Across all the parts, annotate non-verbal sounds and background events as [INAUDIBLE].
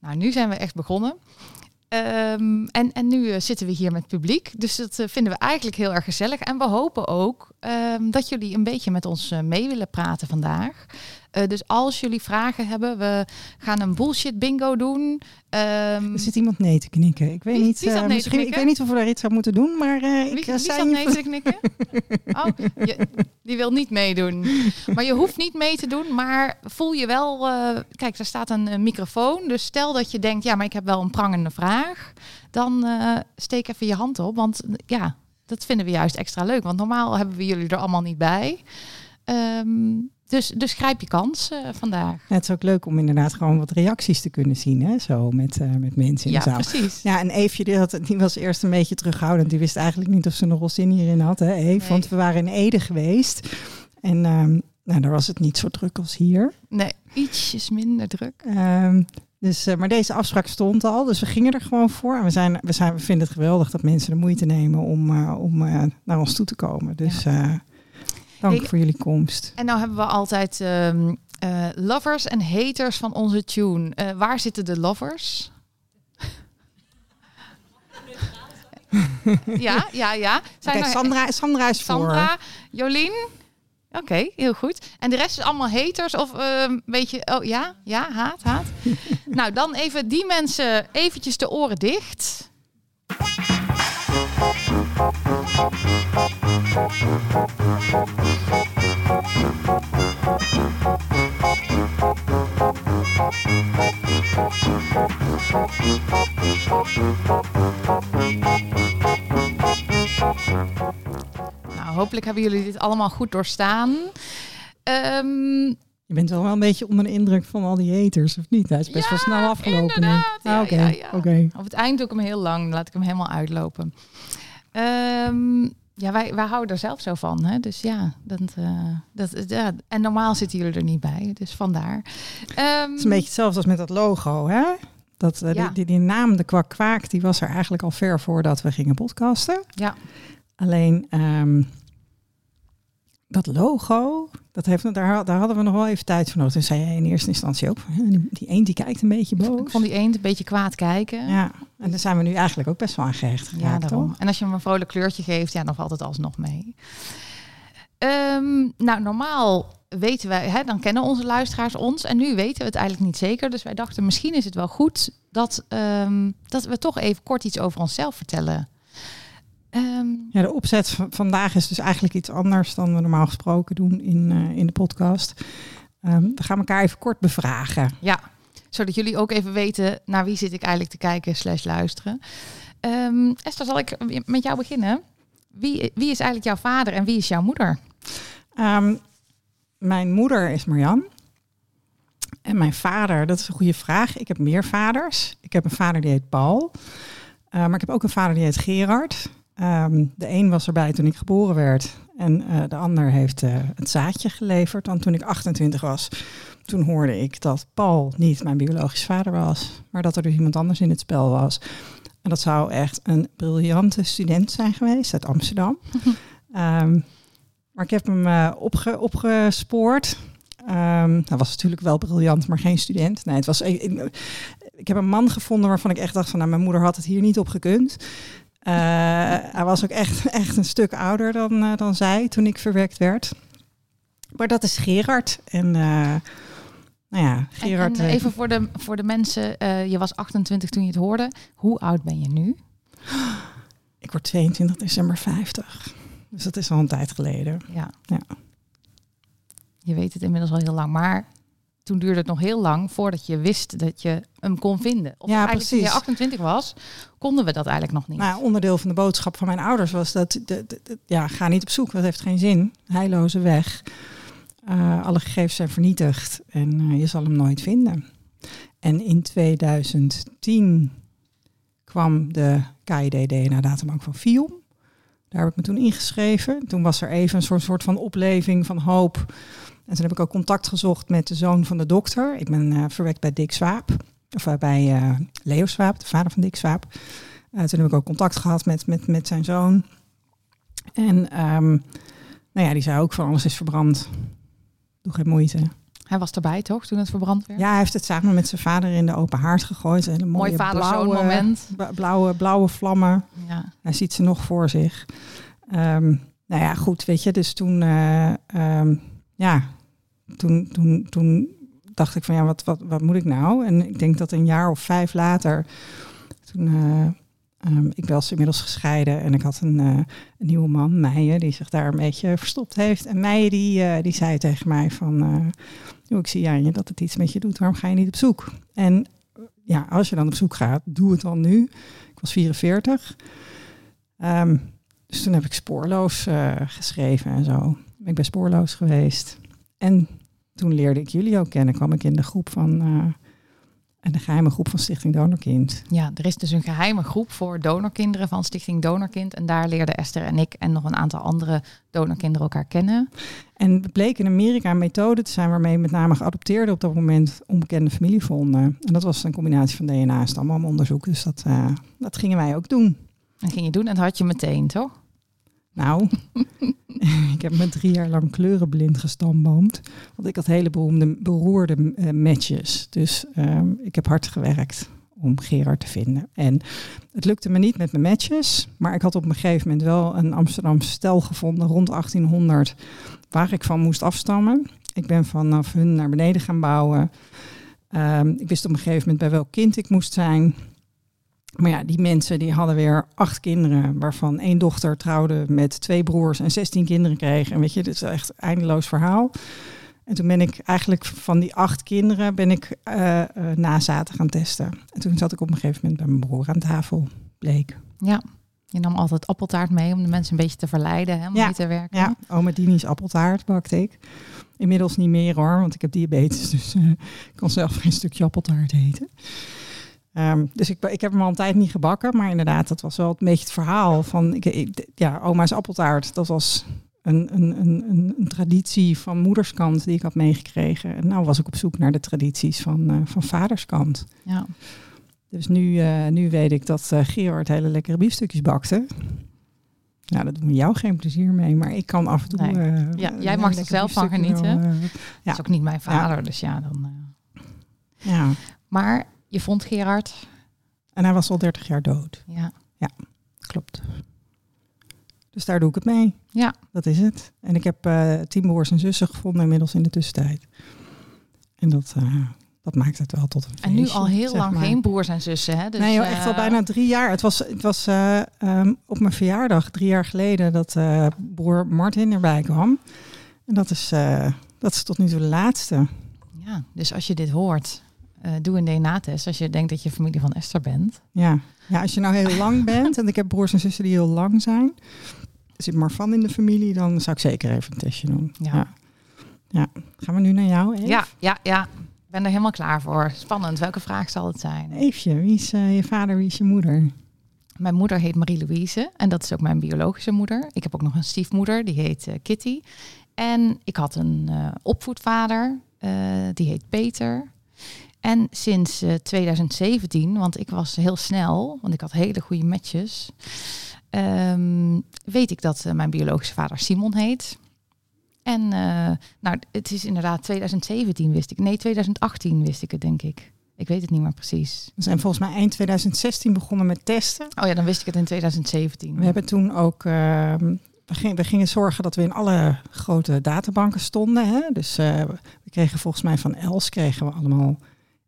Nou, nu zijn we echt begonnen. Ehm, en, en nu eh, zitten we hier met publiek. Dus dat eh, vinden we eigenlijk heel erg gezellig. En we hopen ook ehm, dat jullie een beetje met ons eh, mee willen praten vandaag. Eh, dus als jullie vragen hebben, we gaan een bullshit bingo doen. Ehm, Er zit iemand nee te knikken. Ik weet Wie- niet, wie eh, nee misschien, ik weet niet of we daar iets aan moeten doen, maar eh, wie ik wie eh, zat nee te knikken? Oh, je, die wil niet meedoen. Maar je hoeft niet mee te doen, maar voel je wel... kijk, daar staat een, microfoon. Dus stel dat je denkt, ja, maar ik heb wel een prangende vraag. Dan steek even je hand op, want ja, dat vinden we juist extra leuk. Want normaal hebben we jullie er allemaal niet bij. Ehm, dus, dus grijp je kans eh, vandaag. Ja, het is ook leuk om inderdaad gewoon wat reacties te kunnen zien, hè? zo met, eh, met mensen in Ja, de zaal. precies. Ja, en Eefje die, had, die was eerst een beetje terughoudend. Die wist eigenlijk niet of ze nog wel zin hierin had, hè? Nee. Want we waren in Ede geweest. En ehm, nou, daar was het niet zo druk als hier. Nee, ietsjes minder druk. Ehm, dus, eh, maar deze afspraak stond al, dus we gingen er gewoon voor. En we, zijn, we, zijn, we vinden het geweldig dat mensen de moeite nemen om, om naar ons toe te komen. Dus eh, dank Hey, voor jullie komst. En nou hebben we altijd ehm, eh, lovers en haters van onze tune. Eh, waar zitten de lovers? [LAUGHS] ja, ja, ja. Zijn Kijk, Sandra, Sandra is voor. Sandra, Jolien. Oké, heel goed. En de rest is allemaal haters of ehm, een beetje... Oh ja, ja, haat, haat. [LAUGHS] nou, dan even die mensen eventjes de oren dicht. Nou, hopelijk hebben jullie dit allemaal goed doorstaan. Ehm, Je bent wel wel een beetje onder de indruk van al die haters, of niet? Hij is best Ja, wel snel afgelopen. nu. inderdaad. Ja, Ah, Oké, ja, ja. Op het eind doe ik hem heel lang. Laat ik hem helemaal uitlopen. Ehm, ja, wij, wij houden er zelf zo van. Hè? Dus ja, dat, eh, dat, ja, en normaal zitten jullie er niet bij. Dus vandaar. Ehm, Het is een beetje hetzelfde als met dat logo, hè? Dat, eh, Ja. die, die, die naam, de kwak kwaak, die was er eigenlijk al ver voordat we gingen podcasten. Ja. Alleen ehm, dat logo, dat heeft, daar, daar hadden we nog wel even tijd voor nodig. Toen zei je in eerste instantie ook, van, "Hè, die, die eend die kijkt een beetje boos. Ik vond die eend een beetje kwaad kijken. Ja, en daar zijn we nu eigenlijk ook best wel aan gehecht Ja, geraakt, daarom. toch? En als je hem een vrolijk kleurtje geeft, ja, dan valt het alsnog mee. Ehm, nou, normaal weten wij, hè, dan kennen onze luisteraars ons. En nu weten we het eigenlijk niet zeker. Dus wij dachten, misschien is het wel goed dat, ehm, dat we toch even kort iets over onszelf vertellen. Ehm, Ja, de opzet van vandaag is dus eigenlijk iets anders dan we normaal gesproken doen in, eh, in de podcast. Ehm, we gaan elkaar even kort bevragen. ja, zodat jullie ook even weten naar wie zit ik eigenlijk te kijken slash luisteren. Ehm, Esther, zal ik met jou beginnen? Wie, wie is eigenlijk jouw vader en wie is jouw moeder? Mijn moeder is Marjan. En mijn vader, dat is een goede vraag. Ik heb meer vaders. Ik heb een vader die heet Paul. Maar ik heb ook een vader die heet Gerard. Ehm, de een was erbij toen ik geboren werd. En eh, de ander heeft eh, het zaadje geleverd. Toen ik 28 was, toen hoorde ik dat Paul niet mijn biologisch vader was. Maar dat er dus iemand anders in het spel was. En dat zou echt een briljante student zijn geweest uit Amsterdam. Ehm, maar ik heb hem eh, opge, opgespoord. Ehm, hij was natuurlijk wel briljant, maar geen student. Nee, het was, ik, ik, ik heb een man gevonden waarvan ik echt dacht van, nou, mijn moeder had het hier niet op gekund. Eh, hij was ook echt, echt een stuk ouder dan, eh, dan zij toen ik verwekt werd. Maar dat is Gerard. En eh, nou ja, Gerard... En, en even voor de, voor de mensen, je was 28 toen je het hoorde. Hoe oud ben je nu? [GASPS] ik word 22 december 50. Dus dat is al een tijd geleden. Ja. Ja. Je weet het inmiddels al heel lang, maar toen duurde het nog heel lang voordat je wist dat je hem kon vinden. Of Ja, eigenlijk toen je precies. 28 was, konden we dat eigenlijk nog niet. Nou, onderdeel van de boodschap van mijn ouders was dat, de, de- de- ja, ga niet op zoek, dat heeft geen zin. Heilloze weg. Eh, alle gegevens zijn vernietigd en eh, je zal hem nooit vinden. En in 2010 kwam de KID-DNA-databank van FIOM. Daar heb ik me toen ingeschreven. Toen was er even een soort, soort van opleving van hoop. En toen heb ik ook contact gezocht met de zoon van de dokter. Ik ben eh, verwekt bij Dick Swaap. Of eh, bij eh, Leo Swaap, de vader van Dick Swaap. Toen heb ik ook contact gehad met, met, met zijn zoon. En ehm, nou ja, die zei ook van alles is verbrand. Doe geen moeite. Hij was erbij toch toen het verbrand werd? Ja, hij heeft het samen met zijn vader in de open haard gegooid. Een mooie Mooi blauwe, moment. bla- Blauwe, blauwe vlammen. Ja. Hij ziet ze nog voor zich. Ehm, nou ja, goed, weet je. Dus toen, eh, ehm, ja, toen, toen, toen dacht ik van ja, wat, wat, wat moet ik nou? En ik denk dat een jaar of vijf later, toen, eh, ehm, ik was inmiddels gescheiden en ik had een, eh, een nieuwe man, Meijen, die zich daar een beetje verstopt heeft. En Meijen die, die zei tegen mij van, ik zie aan je dat het iets met je doet, waarom ga je niet op zoek? En ja, als je dan op zoek gaat, doe het dan nu. Ik was 44. Ehm, dus toen heb ik spoorloos eh, geschreven en zo. Ik ben spoorloos geweest. En toen leerde ik jullie ook kennen. kwam ik in de groep van... eh, en de geheime groep van Stichting Donorkind. ja, er is dus een geheime groep voor donorkinderen van Stichting Donorkind. En daar leerden Esther en ik en nog een aantal andere donorkinderen elkaar kennen. En het bleek in Amerika een methode te zijn waarmee met name geadopteerden op dat moment onbekende familie vonden. En dat was een combinatie van DNA en stambomonderzoek. Dus dat, eh, dat gingen wij ook doen. Dat ging je doen en dat had je meteen, toch? Nou, [LAUGHS] ik heb me drie jaar lang kleurenblind gestamboomd. Want ik had hele beroemde, beroerde eh, matches. Dus ehm, ik heb hard gewerkt om Gerard te vinden. En het lukte me niet met mijn matches. Maar ik had op een gegeven moment wel een Amsterdamse stel gevonden rond 1800. Waar ik van moest afstammen. Ik ben vanaf hun naar beneden gaan bouwen. Ehm, ik wist op een gegeven moment bij welk kind ik moest zijn. Maar ja, die mensen die hadden weer acht kinderen, waarvan één dochter trouwde met twee broers en zestien kinderen kreeg. En weet je, dit is echt een eindeloos verhaal. En toen ben ik eigenlijk van die acht kinderen ben ik eh eh, nazaten gaan testen. En toen zat ik op een gegeven moment bij mijn broer aan tafel, bleek. Ja. Je nam altijd appeltaart mee om de mensen een beetje te verleiden hè, om Ja. mee te werken. Ja, oma Dini's appeltaart bakte ik. Inmiddels niet meer hoor, want ik heb diabetes, [LAUGHS] dus eh, ik kan zelf geen stukje appeltaart eten. Ehm, dus ik, ik heb hem al een tijd niet gebakken, maar inderdaad, dat was wel een beetje het verhaal van, ik, ik- ja, oma's appeltaart, dat was een, een, een, een, traditie van moederskant die ik had meegekregen. En nou was ik op zoek naar de tradities van, eh, van vaderskant. Ja. Dus nu, eh, nu weet ik dat eh Gerard hele lekkere biefstukjes bakte. Nou, dat doet me jou geen plezier mee, maar ik kan af en toe... Nee. Ja, jij mag er zelf van genieten. wel, eh, Dat Ja. is ook niet mijn vader, dus ja, dan... ja, Maar je vond Gerard. en hij was al 30 jaar dood. Ja. Klopt. Dus daar doe ik het mee. Ja. Dat is het. En ik heb eh tien broers en zussen gevonden inmiddels in de tussentijd. En dat, eh, dat maakt het wel tot een En nu al heel lang maar. geen broers en zussen, hè? Dus, nee, joh, echt al eh, bijna drie jaar. Het was, het was eh, ehm, op mijn verjaardag drie jaar geleden dat eh, broer Martin erbij kwam. En dat is, dat is tot nu toe de laatste. Ja, dus als je dit hoort, eh, doe een DNA-test als je denkt dat je familie van Esther bent. Ja. ja, als je nou heel lang [LAUGHS] bent en ik heb broers en zussen die heel lang zijn. Zit maar van in de familie, dan zou ik zeker even een testje doen. Ja. Ja. ja. Gaan we nu naar jou, Eve? Ja, ja, ja. Ik ben er helemaal klaar voor. Spannend. Welke vraag zal het zijn? Eefje, wie is eh, je vader, wie is je moeder? Mijn moeder heet Marie-Louise en dat is ook mijn biologische moeder. Ik heb ook nog een stiefmoeder, die heet eh, Kitty. En ik had een opvoedvader, die heet Peter. En sinds eh, 2017, want ik was heel snel, want ik had hele goede matches, ehm, weet ik dat eh, mijn biologische vader Simon heet. En eh, nou, het is inderdaad 2017 wist ik. Nee, 2018 wist ik het, denk ik. Ik weet het niet meer precies. We zijn volgens mij eind 2016 begonnen met testen. Oh ja, dan wist ik het in 2017. We hebben toen ook... ehm, we, gingen, we gingen zorgen dat we in alle grote databanken stonden. Hè? Dus eh, we kregen volgens mij van Els kregen we allemaal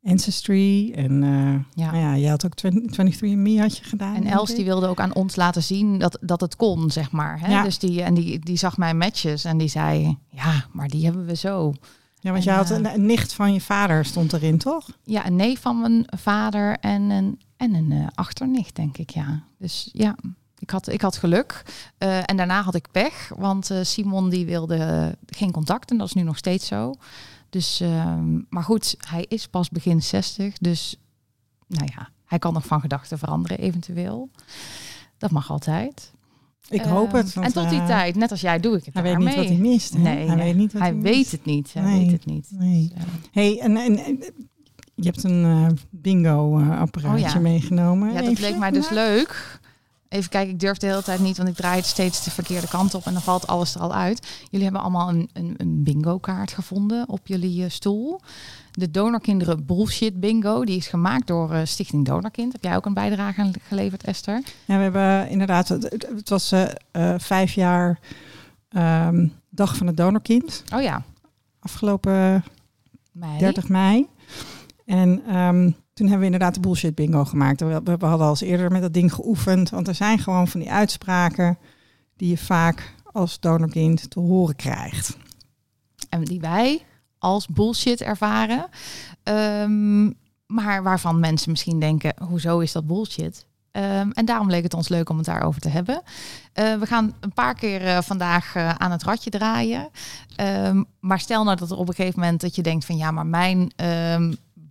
Ancestry. En eh Ja. ja, je had ook 23andMe had je gedaan. En Els die wilde ook aan ons laten zien dat, dat het kon, zeg maar. Hè? Ja. Dus die, en die, die zag mijn matches en die zei, ja, maar die hebben we zo. Ja, want jij had eh, een, een nicht van je vader stond erin, toch? Ja, een neef van mijn vader en een, en een eh, achternicht, denk ik, ja. Dus ja, ik had, ik had geluk. En daarna had ik pech, want Simon die wilde geen contact en dat is nu nog steeds zo. Dus, ehm, maar goed, hij is pas begin 60, dus nou ja, hij kan nog van gedachten veranderen eventueel. Dat mag altijd. Ik hoop Ehm, het. en tot die eh, tijd, net als jij, doe ik het Hij weet niet wat hij mist. Hè? Nee, hij nee, weet niet wat hij hij weet mist. het niet. Hij Nee, weet het niet. nee. Dus, eh, Hey, en, je hebt een eh, bingo-apparaatje Oh ja. meegenomen. ja, dat leek mij dus leuk. Even kijken, ik durf de hele tijd niet, want ik draai het steeds de verkeerde kant op en dan valt alles er al uit. Jullie hebben allemaal een, een, een bingo kaart gevonden op jullie eh, stoel. De Donorkinderen Bullshit Bingo, die is gemaakt door eh, Stichting Donorkind. Heb jij ook een bijdrage aan geleverd, Esther? Ja, we hebben inderdaad, het, was eh, vijf jaar ehm, dag van het donorkind, Oh ja, afgelopen mei. 30 mei. En ehm, toen hebben we inderdaad de bullshit bingo gemaakt. We, we, hadden al eens eerder met dat ding geoefend, want er zijn gewoon van die uitspraken die je vaak als donorkind te horen krijgt. En die wij als bullshit ervaren. Ehm, maar waarvan mensen misschien denken, hoezo is dat bullshit? Ehm, en daarom leek het ons leuk om het daarover te hebben. Eh, we gaan een paar keer eh, vandaag eh, aan het radje draaien. Ehm, maar stel nou dat er op een gegeven moment dat je denkt van ja, maar mijn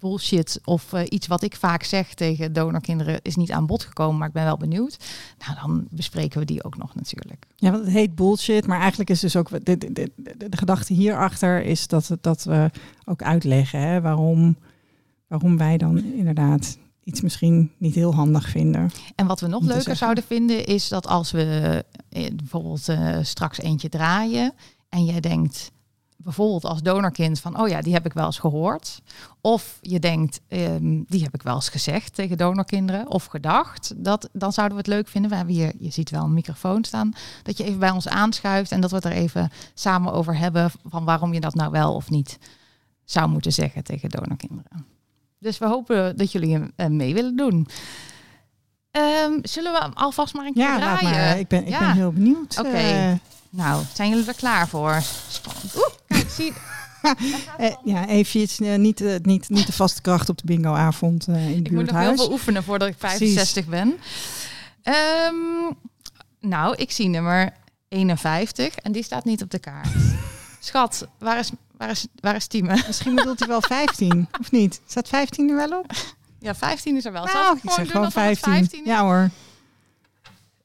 bullshit of eh, iets wat ik vaak zeg tegen donorkinderen is niet aan bod gekomen, maar ik ben wel benieuwd. Nou, dan bespreken we die ook nog natuurlijk. Ja, want het heet bullshit, maar eigenlijk is dus ook de, de, de, gedachte hierachter is dat, dat we ook uitleggen hè, waarom, waarom wij dan inderdaad iets misschien niet heel handig vinden. En wat we nog leuker zeggen. zouden vinden is dat als we eh, bijvoorbeeld eh, straks eentje draaien en jij denkt bijvoorbeeld als donorkind van oh ja, die heb ik wel eens gehoord. Of je denkt, ehm, die heb ik wel eens gezegd tegen donorkinderen of gedacht. Dat, dan zouden we het leuk vinden. We hebben hier, je ziet wel een microfoon staan, dat je even bij ons aanschuift en dat we het er even samen over hebben van waarom je dat nou wel of niet zou moeten zeggen tegen donorkinderen. Dus we hopen dat jullie eh, mee willen doen. Ehm, zullen we alvast maar een keer Ja, laat draaien? maar. Ik ben, ik Ja. ben heel benieuwd. Oké. Eh, Nou, zijn jullie er klaar voor? Spannend. Oeh, zie [LAUGHS] eh, ja, eventjes eh, niet, eh, niet, niet de vaste kracht op de bingoavond eh in het Ik moet nog heel veel oefenen voordat ik Precies. 65 ben. Ehm, nou, ik zie nummer 51 en die staat niet op de kaart. [LAUGHS] Schat, waar is, waar is, waar is Tieme? Misschien bedoelt hij wel 15, of niet? Staat 15 er wel op? Ja, 15 is er wel. Zal Nou, ik ik zeg gewoon alsof het 15. 15 is? Ja hoor.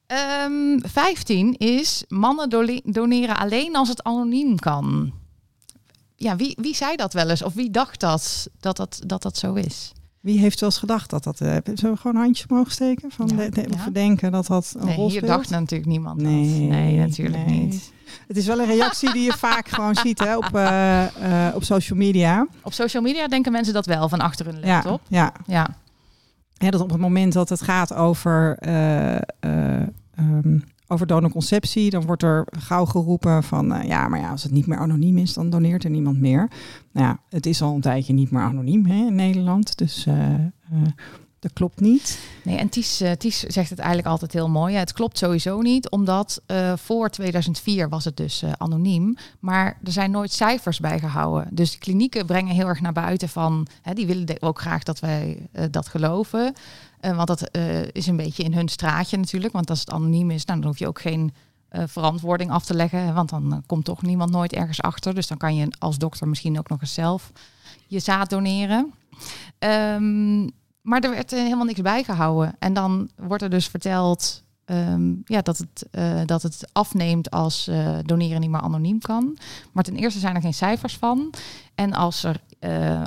Ehm, 15 is mannen doneren alleen als het anoniem kan. Ja, wie, wie zei dat wel eens? Of wie dacht dat dat, dat, dat, dat zo is? Wie heeft wel eens gedacht dat dat... eh, zullen we gewoon handjes mogen steken? Van Ja, de, ja. denken dat dat een Nee, rol hier dacht natuurlijk niemand dat. Nee, Nee, natuurlijk nee. niet. Het is wel een reactie die je [LAUGHS] vaak gewoon ziet hè, op, eh, eh, op social media. Op social media denken mensen dat wel van achter hun Ja, laptop. ja. Ja. Ja, dat op het moment dat het gaat over, eh, eh, ehm, over donorconceptie, dan wordt er gauw geroepen van eh, ja, maar ja, als het niet meer anoniem is, dan doneert er niemand meer. Nou ja, het is al een tijdje niet meer anoniem hè, in Nederland, dus eh, eh, dat klopt niet. Nee, en Ties, Ties zegt het eigenlijk altijd heel mooi. Ja, het klopt sowieso niet, omdat voor 2004 was het dus anoniem. Maar er zijn nooit cijfers bij gehouden. Dus de klinieken brengen heel erg naar buiten van... Hè, die willen ook graag dat wij dat geloven. Eh, want dat eh, is een beetje in hun straatje natuurlijk. Want als het anoniem is, nou, dan hoef je ook geen eh, verantwoording af te leggen. Want dan komt toch niemand nooit ergens achter. Dus dan kan je als dokter misschien ook nog eens zelf je zaad doneren. Ehm, maar er werd helemaal niks bijgehouden. En dan wordt er dus verteld ehm, ja, dat, het, dat het afneemt als doneren niet meer anoniem kan. Maar ten eerste zijn er geen cijfers van. En als er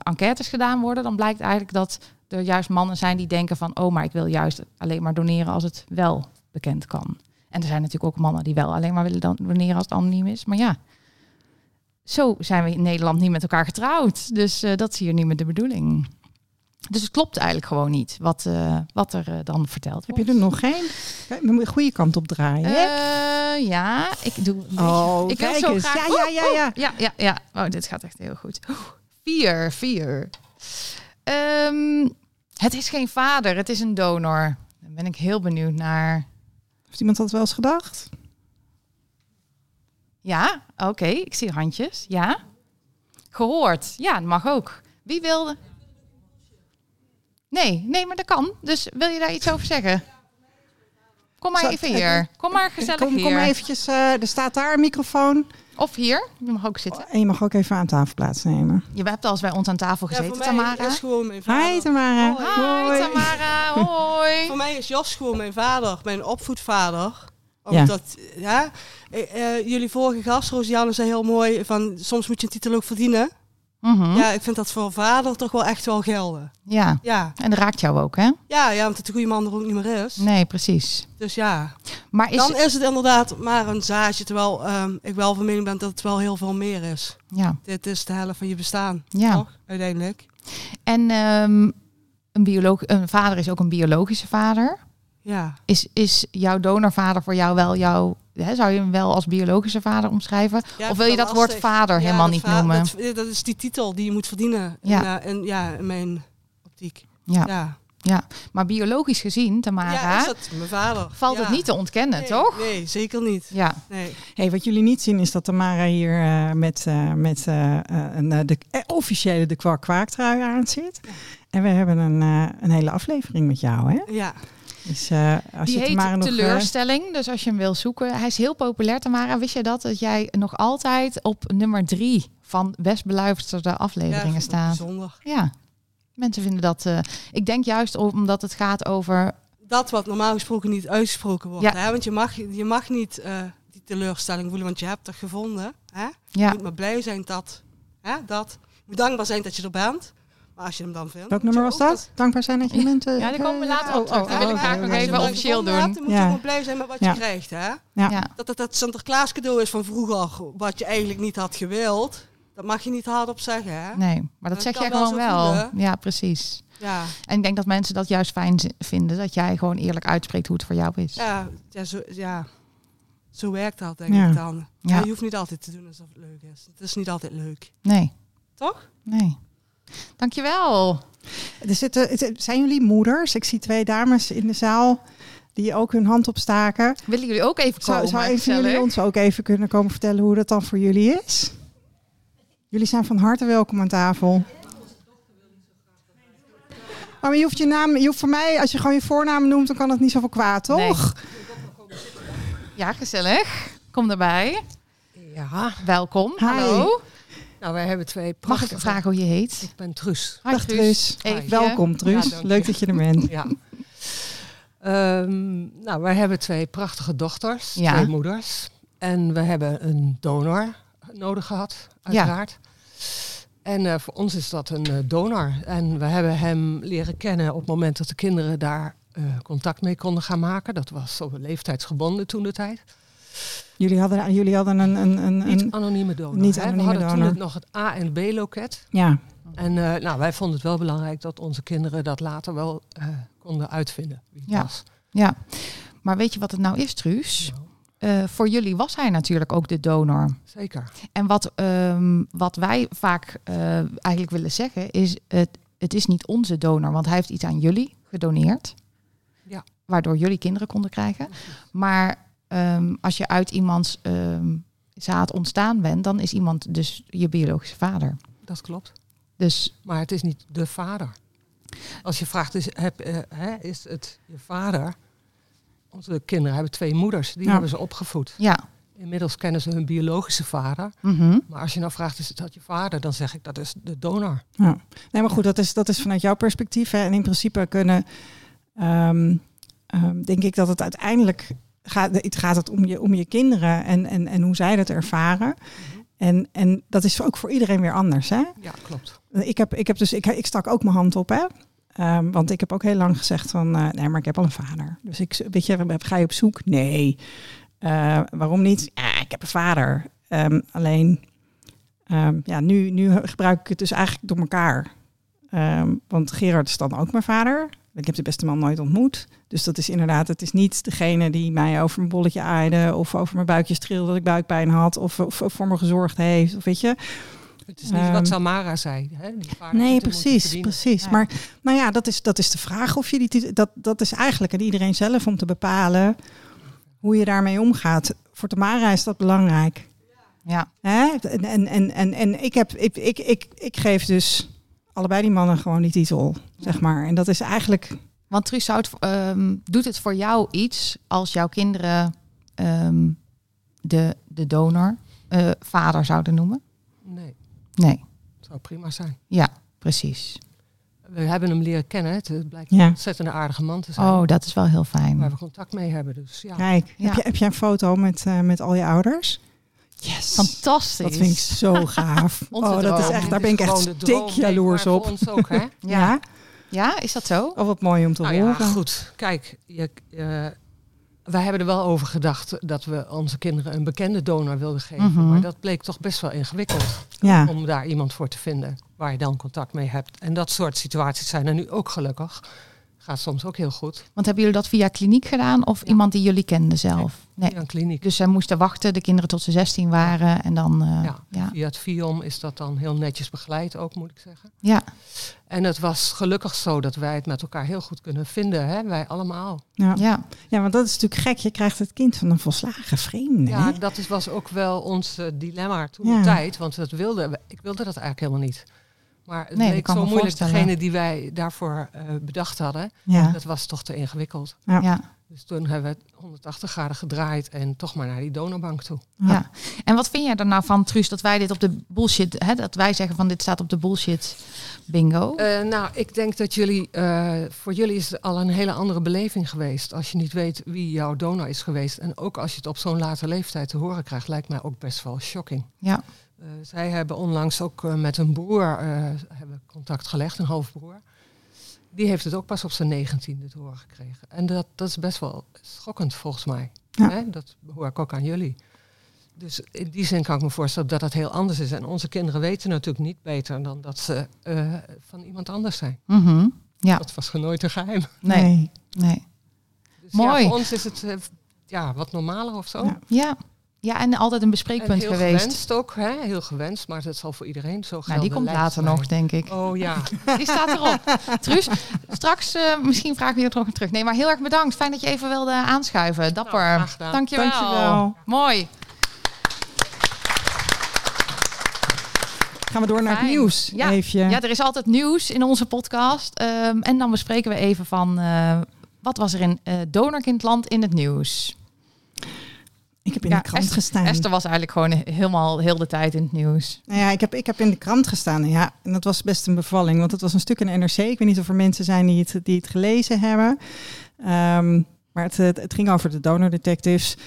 enquêtes gedaan worden, dan blijkt eigenlijk dat er juist mannen zijn die denken van... oh, maar ik wil juist alleen maar doneren als het wel bekend kan. En er zijn natuurlijk ook mannen die wel alleen maar willen dan- doneren als het anoniem is. Maar ja, zo zijn we in Nederland niet met elkaar getrouwd. Dus eh, dat is hier niet meer de bedoeling. Dus het klopt eigenlijk gewoon niet wat, eh, wat er eh, dan verteld Heb wordt. je er nog geen? We goede kant op draaien. ja, ik doe. een oh, ik kijk zo eens. graag. Ja, ja, ja, ja. Ja, ja, ja. Oh, dit gaat echt heel goed. Oeh, Vier, vier. Ehm, het is geen vader, het is een donor. Daar ben ik heel benieuwd naar. Heeft iemand dat wel eens gedacht? Ja, oké, ik zie handjes. Ja. Gehoord. Ja, dat mag ook. Wie wilde? Nee, nee, maar dat kan. Dus wil je daar iets over zeggen? Kom maar even hier. Kom maar gezellig Kom, hier. kom eventjes, eh, er staat daar een microfoon. Of hier. Je mag ook zitten. En je mag ook even aan tafel plaatsnemen. Je hebt al eens bij ons aan tafel Ja, gezeten, voor mij Tamara. is gewoon mijn vader. Hi Tamara. Hi, Tamara. Hoi. [LAUGHS] Voor mij is Jos gewoon mijn vader, mijn opvoedvader. Ja. Omdat, ja. eh, eh, jullie vorige gast, Rosianne, zei heel mooi van soms moet je een titel ook verdienen. Mhm. Ja, ik vind dat voor vader toch wel echt wel gelden. ja. Ja, En dat raakt jou ook, hè? ja, ja want de goede man er ook niet meer is. Nee, precies. Dus ja, Maar is... dan is het inderdaad maar een zaadje. Terwijl ehm, ik wel van mening ben dat het wel heel veel meer is. Ja. Dit is de helft van je bestaan. Ja. Toch? Uiteindelijk. En ehm, een, bioloog, een vader is ook een biologische vader. Ja. Is, is jouw donorvader voor jou wel jouw... Hè, zou je hem wel als biologische vader omschrijven? Ja, of wil je dat woord vader Ja, helemaal niet va- noemen? Dat, dat is die titel die je moet verdienen. Ja. In, eh, ja, in mijn optiek. Ja. Ja. Maar biologisch gezien, Tamara, Ja, is dat mijn vader. valt ja. het niet te ontkennen, nee, toch? Nee, zeker niet. Ja. Nee. Hey, wat jullie niet zien is dat Tamara hier eh, met, eh, met eh, eh, een, eh, de eh, officiële de kwak kwaaktrui aan zit. En we hebben een, eh, een hele aflevering met jou. Hè? Ja. Dus eh, als Die je heet Tamara nog... eh, Teleurstelling. Dus als je hem wil zoeken. Hij is heel populair, Tamara. Wist je dat? Dat jij nog altijd op nummer drie van best beluisterde ja, afleveringen het staat. Bijzonder. Ja. Mensen vinden dat... eh, ik denk juist omdat het gaat over... Dat wat normaal gesproken niet uitgesproken wordt. Ja. Hè? Want je mag, je mag niet eh, die teleurstelling voelen, want je hebt het gevonden. Hè? Je Ja, moet maar blij zijn dat, hè, dat. Je moet dankbaar zijn dat je er bent. Maar als je hem dan vindt... Welk nummer was dat? Dankbaar zijn dat je bent. eh, Ja, daar komen we later op terug. Die oh, wil ik oh, graag oké, nog even officieel doen. dan moet Ja. je maar blij zijn met wat je krijgt. Hè? Dat het dat Sinterklaas cadeau is van vroeger, wat je eigenlijk niet had gewild. Dat mag je niet hardop zeggen. Hè? Nee, maar dat Dat zeg jij gewoon wel. Ja, precies. Ja, En ik denk dat mensen dat juist fijn vinden. Dat jij gewoon eerlijk uitspreekt hoe het voor jou is. ja, ja, zo, ja. zo werkt dat denk Ja. ik dan. Ja. Ja. Je hoeft niet altijd te doen alsof het leuk is. Het is niet altijd leuk. Nee, Toch? nee. Dankjewel. Er zitten, zijn jullie moeders? Ik zie twee dames in de zaal die ook hun hand opstaken. Willen jullie ook even komen? Zou, zou een van jullie ons ook even kunnen komen vertellen hoe dat dan voor jullie is? Jullie zijn van harte welkom aan tafel. Maar je hoeft je naam, je hoeft voor mij, als je gewoon je voornaam noemt, dan kan het niet zoveel kwaad, toch? Ja, gezellig. Kom erbij. Ja, Welkom. Hi. Hallo. Nou wij hebben twee Mag ik prachtige... vragen hoe je heet? Ik ben Truus. Hi, Dag Truus. Eefje. Welkom Truus. Ja. Leuk dat je er bent. Ja. Ehm, nou, wij hebben twee prachtige dochters, Ja. twee moeders. En we hebben een donor nodig gehad, uiteraard. En eh, voor ons is dat een eh, donor. En we hebben hem leren kennen op het moment dat de kinderen daar eh, contact mee konden gaan maken. Dat was op een leeftijdsgebonden toen de tijd. Jullie hadden, jullie hadden een, een, een, anonieme donor. niet anonieme we hadden donor. toen het nog het A- en B-loket. ja. En eh, nou, wij vonden het wel belangrijk dat onze kinderen dat later wel eh, konden uitvinden. Wie het Ja. was. Ja. Maar weet je wat het nou is, Truus? Eh, voor jullie was hij natuurlijk ook de donor. Zeker. En wat, ehm, wat wij vaak eigenlijk willen zeggen is, het, het is niet onze donor, want hij heeft iets aan jullie gedoneerd. Ja. Waardoor jullie kinderen konden krijgen. Maar ehm, als je uit iemands ehm, zaad ontstaan bent, dan is iemand dus je biologische vader. Dat klopt. Dus Maar het is niet de vader. Als je vraagt, is, heb, eh, hè, is het je vader? Onze kinderen hebben twee moeders, die Ja. hebben ze opgevoed. ja. Inmiddels kennen ze hun biologische vader. Mhm. Maar als je nou vraagt, is dat je vader? Dan zeg ik, dat is de donor. Ja. Nee, maar goed, dat is, dat is vanuit jouw perspectief. Hè. En in principe kunnen, ehm, denk ik dat het uiteindelijk gaat, het gaat het om je, om je kinderen en, en, en hoe zij dat ervaren. En, en dat is ook voor iedereen weer anders. Hè? Ja, klopt. Ik, heb, ik, heb dus, ik, ik stak ook mijn hand op, hè? Ehm, want ik heb ook heel lang gezegd van, eh, nee, maar ik heb al een vader. Dus ik, weet je, ga je op zoek? Nee. Eh, waarom niet? Ja, ik heb een vader. Ehm, alleen, ehm, ja, nu, nu gebruik ik het dus eigenlijk door elkaar. Want Gerard is dan ook mijn vader. Ik heb de beste man nooit ontmoet. Dus dat is inderdaad, het is niet degene die mij over mijn bolletje aaide... of over mijn buikje streelde dat ik buikpijn had... of, of, of voor me gezorgd heeft, of weet je... Het is niet Ehm, wat Samara zei. Hè? Die vader Nee, precies, precies. Ja. Maar nou ja, dat is, dat is de vraag of je die titel- dat dat is eigenlijk aan iedereen zelf om te bepalen hoe je daarmee omgaat. Voor Tamara is dat belangrijk. ja. Hè? En, en, en, en, en ik, heb, ik, ik, ik, ik geef dus allebei die mannen gewoon die titel, zeg maar. En dat is eigenlijk, Want Truus, zou het, ehm, doet het voor jou iets als jouw kinderen ehm, de, de donor eh, vader zouden noemen? Nee, Nee, het zou prima zijn. ja, precies. We hebben hem leren kennen. Het blijkt Ja. een ontzettend aardige man te zijn. Oh, dat is wel heel Waar fijn. we contact mee hebben. Dus ja, kijk, Ja. heb, je, heb jij een foto met, eh, met al je ouders? Yes. Fantastisch. Dat vind ik zo [LAUGHS] gaaf. Oh, dat is echt, daar ben ik echt stik maar, jaloers voor op. ons ook, hè? [LAUGHS] Ja. Ja, is dat zo? Oh, wat mooi om te Nou ja, horen. goed. Kijk, je, eh, wij hebben er wel over gedacht dat we onze kinderen een bekende donor wilden geven. Mhm. Maar dat bleek toch best wel ingewikkeld Ja. om daar iemand voor te vinden waar je dan contact mee hebt. En dat soort situaties zijn er nu ook gelukkig. Gaat soms ook heel goed. Want hebben jullie dat via kliniek gedaan of iemand die jullie kenden zelf? Nee. Via een kliniek. Dus zij moesten wachten, de kinderen tot ze 16 waren. En dan, eh, Ja. ja. Via het FIOM is dat dan heel netjes begeleid ook, moet ik zeggen. Ja. En het was gelukkig zo dat wij het met elkaar heel goed kunnen vinden, hè? wij allemaal. Ja. ja. ja, want dat is natuurlijk gek. Je krijgt het kind van een volslagen vreemde. Ja, hè? dat is, was ook wel ons eh, dilemma toen Ja. de tijd. Want dat wilde, ik wilde dat eigenlijk helemaal niet. Maar het Nee, kan zo moeilijk. Degene die wij daarvoor eh, bedacht hadden, ja. dat was toch te ingewikkeld. Ja. Ja. Dus toen hebben we het 180 graden gedraaid en toch maar naar die donorbank toe. Ja. En wat vind jij er nou van, Truus, dat wij dit op de bullshit, hè, dat wij zeggen van dit staat op de bullshit bingo? Eh, nou, ik denk dat jullie, eh, voor jullie is het al een hele andere beleving geweest. Als je niet weet wie jouw donor is geweest. En ook als je het op zo'n late leeftijd te horen krijgt, lijkt mij ook best wel shocking. ja. Eh, zij hebben onlangs ook eh, met een broer eh, hebben contact gelegd, een halfbroer. Die heeft het ook pas op zijn negentiende te horen gekregen. En dat, dat is best wel schokkend volgens mij. Ja. Hè? Dat hoor ik ook aan jullie. Dus in die zin kan ik me voorstellen dat dat heel anders is. En onze kinderen weten natuurlijk niet beter dan dat ze van iemand anders zijn. Mhm. Ja. Dat was nooit een geheim. Nee. Nee. Dus Mooi. Ja, voor ons is het ja, wat normaler of zo. Ja. Ja. Ja, en altijd een En bespreekpunt heel geweest. gewenst ook, hè? heel gewenst. Maar dat zal voor iedereen zo Nou, gelden. die komt later nog, denk ik. Oh ja. [LAUGHS] Die staat erop. Truus, straks eh, misschien vragen we je er nog terug. Nee, maar heel erg bedankt. Fijn dat je even wilde aanschuiven. Dapper. Nou, graag gedaan. Dankjewel. Dankjewel. Mooi. Gaan we door naar het nieuws. Ja. Even. Ja, er is altijd nieuws in onze podcast. Ehm, en dan bespreken we even van... eh, wat was er in eh Donorkindland in het nieuws? Ik heb in Ja, de krant Esther- gestaan. Esther was eigenlijk gewoon helemaal heel de tijd in het nieuws. Nou ja, ik heb, ik heb in de krant gestaan. Ja, en dat was best een bevalling. Want het was een stuk in NRC. Ik weet niet of er mensen zijn die het, die het gelezen hebben. Ehm, maar het, het, het ging over de donor detectives.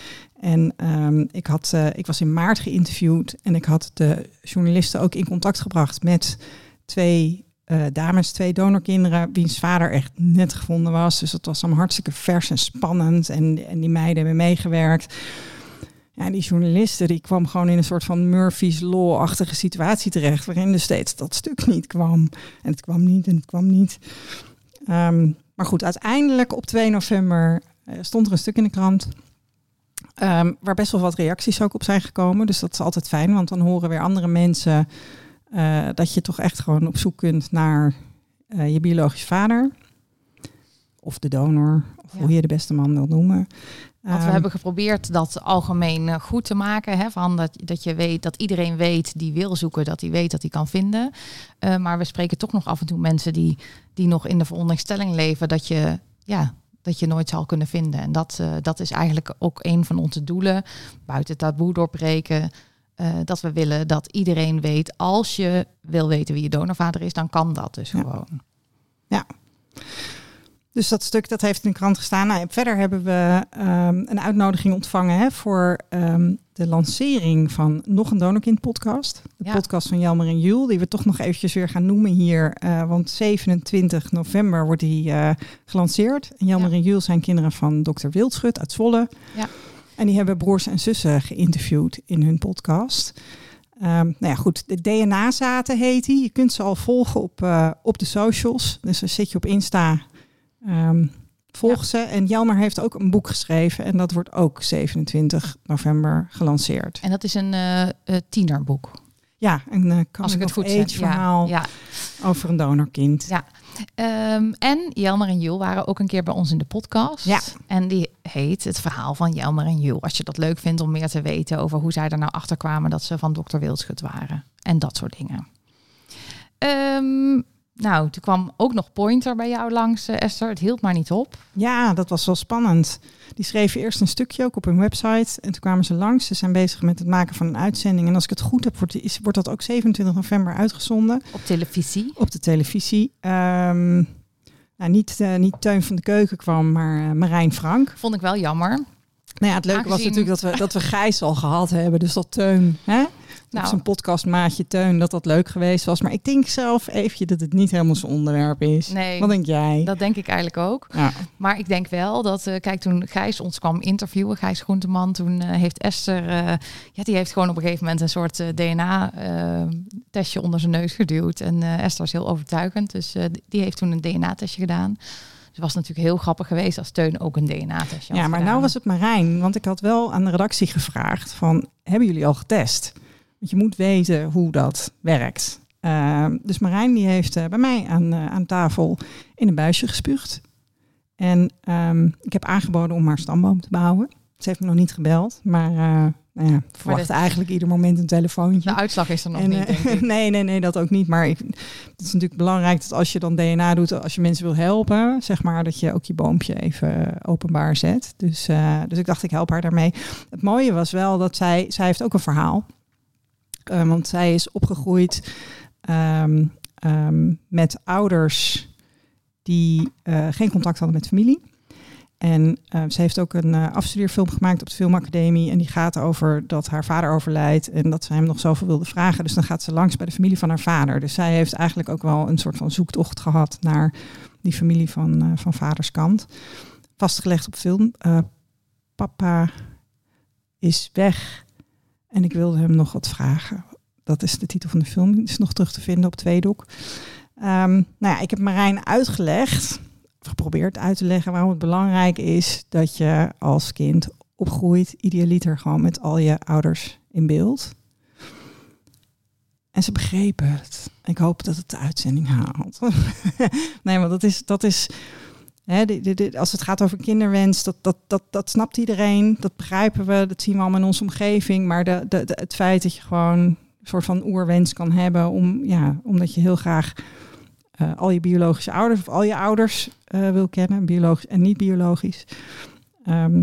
En ehm, ik, had, eh, ik was in maart geïnterviewd. En ik had de journalisten ook in contact gebracht met twee eh, dames, twee donorkinderen, wiens vader echt net gevonden was. Dus dat was allemaal hartstikke vers en spannend. En, en die meiden hebben meegewerkt. Ja, die journalisten die kwam gewoon in een soort van Murphy's Law-achtige situatie terecht, waarin dus steeds dat stuk niet kwam. En het kwam niet en het kwam niet. Ehm, maar goed, uiteindelijk op 2 november eh, stond er een stuk in de krant. ehm, waar best wel wat reacties ook op zijn gekomen. Dus dat is altijd fijn, want dan horen weer andere mensen eh, dat je toch echt gewoon op zoek kunt naar eh, je biologische vader. Of de donor, of Ja. hoe je de beste man wil noemen. Want we Ehm, hebben geprobeerd dat algemeen eh, goed te maken. Hè, van dat, dat je weet dat iedereen weet die wil zoeken, dat hij weet dat hij kan vinden. Eh, maar we spreken toch nog af en toe mensen die, die nog in de veronderstelling leven dat je, ja, dat je nooit zal kunnen vinden. En dat, eh, dat is eigenlijk ook een van onze doelen. Buiten taboe doorbreken. dat we willen dat iedereen weet, als je wil weten wie je donorvader is, dan kan dat dus Ja. gewoon. Dus dat stuk dat heeft in de krant gestaan. Nou, verder hebben we ehm, een uitnodiging ontvangen hè, voor ehm, de lancering van nog een Donorkind podcast. De Ja. podcast van Jelmer en Jul, die we toch nog eventjes weer gaan noemen hier. eh, want 27 november wordt die eh, gelanceerd. En Jelmer Ja. en Jul zijn kinderen van dokter Wildschut uit Zwolle. Ja. En die hebben broers en zussen geïnterviewd in hun podcast. Ehm, nou ja, goed. De DNA-zaten heet die. Je kunt ze al volgen op, eh, op de socials. Dus dan zit je op Insta. Ehm, volg ze. En Jelmer heeft ook een boek geschreven. En dat wordt ook 27 november gelanceerd. En dat is een eh, tienerboek. Ja, een uh, Als ik het goed age zeg. verhaal Ja, ja. over een donorkind. Ja. Ehm, en Jelmer en Jul waren ook een keer bij ons in de podcast. Ja. En die heet Het Verhaal van Jelmer en Jul. Als je dat leuk vindt om meer te weten over hoe zij er nou achter kwamen dat ze van dokter Wildschut waren. En dat soort dingen. Ehm, nou, toen kwam ook nog Pointer bij jou langs, eh, Esther. Het hield maar niet op. Ja, dat was wel spannend. Die schreven eerst een stukje ook op hun website. En toen kwamen ze langs. Ze zijn bezig met het maken van een uitzending. En als ik het goed heb, wordt, wordt dat ook 27 november uitgezonden Op televisie. op de televisie. Ehm, nou, niet, eh, niet Teun van de Keuken kwam, maar eh, Marijn Frank. Vond ik wel jammer. Nou ja, het leuke was natuurlijk dat we, dat we Gijs al gehad hebben. Dus dat Teun, hè? Nou. Nou. Zijn podcastmaatje Teun, dat dat leuk geweest was. Maar ik denk zelf eventjes dat het niet helemaal zijn onderwerp is. Nee, Wat denk jij? dat denk ik eigenlijk ook. Ja. Maar ik denk wel dat, eh, kijk, toen Gijs ons kwam interviewen, Gijs Groenteman, toen eh, heeft Esther, eh, ja, die heeft gewoon op een gegeven moment een soort DNA-testje onder zijn neus geduwd. En Esther is heel overtuigend, dus die heeft toen een DNA-testje gedaan. Dus het was natuurlijk heel grappig geweest als Teun ook een DNA-testje had Ja, maar gedaan. nou was het Marijn. Want ik had wel aan de redactie gevraagd van, hebben jullie al getest? Want je moet weten hoe dat werkt. Ehm, dus Marijn die heeft eh, bij mij aan, eh, aan tafel in een buisje gespuugd. En ehm, ik heb aangeboden om haar stamboom te bouwen. Ze heeft me nog niet gebeld, maar eh nou ja, verwacht dit- eigenlijk ieder moment een telefoontje. De uitslag is er nog En, niet, denk ik. [LAUGHS] nee, nee, nee, dat ook niet. Maar ik, het is natuurlijk belangrijk dat als je dan DNA doet, als je mensen wil helpen, zeg maar, dat je ook je boompje even openbaar zet. Dus, dus ik dacht, ik help haar daarmee. Het mooie was wel dat zij, zij heeft ook een verhaal. Eh, want zij is opgegroeid ehm, ehm, met ouders die eh, geen contact hadden met familie. En eh, ze heeft ook een afstudeerfilm gemaakt op de filmacademie. En die gaat over dat haar vader overlijdt en dat ze hem nog zoveel wilde vragen. Dus dan gaat ze langs bij de familie van haar vader. Dus zij heeft eigenlijk ook wel een soort van zoektocht gehad naar die familie van, van vaders kant. Vastgelegd op film. Papa is weg en ik wilde hem nog wat vragen. Dat is de titel van de film. Die is nog terug te vinden op Tweedok. Ehm nou ja, ik heb Marijn uitgelegd geprobeerd uit te leggen waarom het belangrijk is dat je als kind opgroeit, idealiter gewoon met al je ouders in beeld. En ze begrepen het. Ik hoop dat het de uitzending haalt. [LAUGHS] nee, maar dat is, dat is als het gaat over kinderwens, dat, dat, dat, dat snapt iedereen. Dat begrijpen we, dat zien we allemaal in onze omgeving. Maar de, het feit dat je gewoon een soort van oerwens kan hebben, om, ja, omdat je heel graag eh, al je biologische ouders of al je ouders eh, wil kennen, biologisch en niet biologisch. Ehm,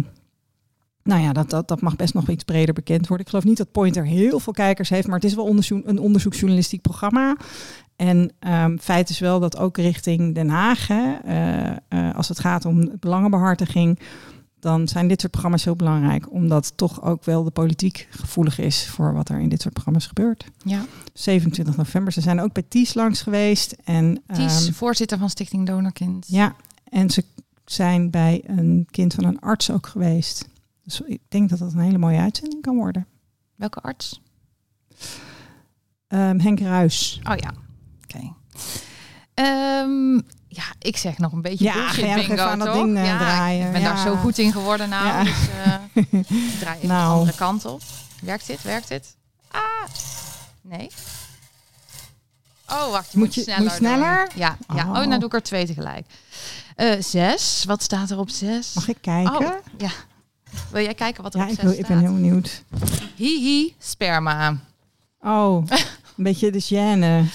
nou ja, dat, dat, dat mag best nog iets breder bekend worden. Ik geloof niet dat Pointer heel veel kijkers heeft, maar het is wel een onderzoeksjournalistiek programma. En ehm, feit is wel dat ook richting Den Haag, hè, eh, eh, als het gaat om belangenbehartiging, dan zijn dit soort programma's heel belangrijk. Omdat toch ook wel de politiek gevoelig is voor wat er in dit soort programma's gebeurt. Ja. 27 november. Ze zijn ook bij Ties langs geweest. En, Ties, ehm, voorzitter van Stichting Donorkind. ja, en ze zijn bij een kind van een arts ook geweest. Dus ik denk dat dat een hele mooie uitzending kan worden. Welke arts? Ehm, Henk Ruis. Oh ja. Ehm, ja, ik zeg nog een beetje Ja, bullshit bingo, aan dat ding, eh, ja, draaien? Ik ben Ja. daar zo goed in geworden nou. Ja. Dus, eh, [LAUGHS] ik draai even Nou. de andere kant op. Werkt dit? Werkt dit? Ah, nee. Oh, wacht. Je Moet moet, je- sneller moet je sneller? Ja, ja. Oh, Oh. nou doe ik er twee tegelijk. Eh, zes. Wat staat er op zes? Mag ik kijken? Oh, ja. Wil jij kijken wat er ja, op ik, zes wil, ik ben staat? heel benieuwd. Hihi, sperma. Oh, een [LAUGHS] beetje de gêne.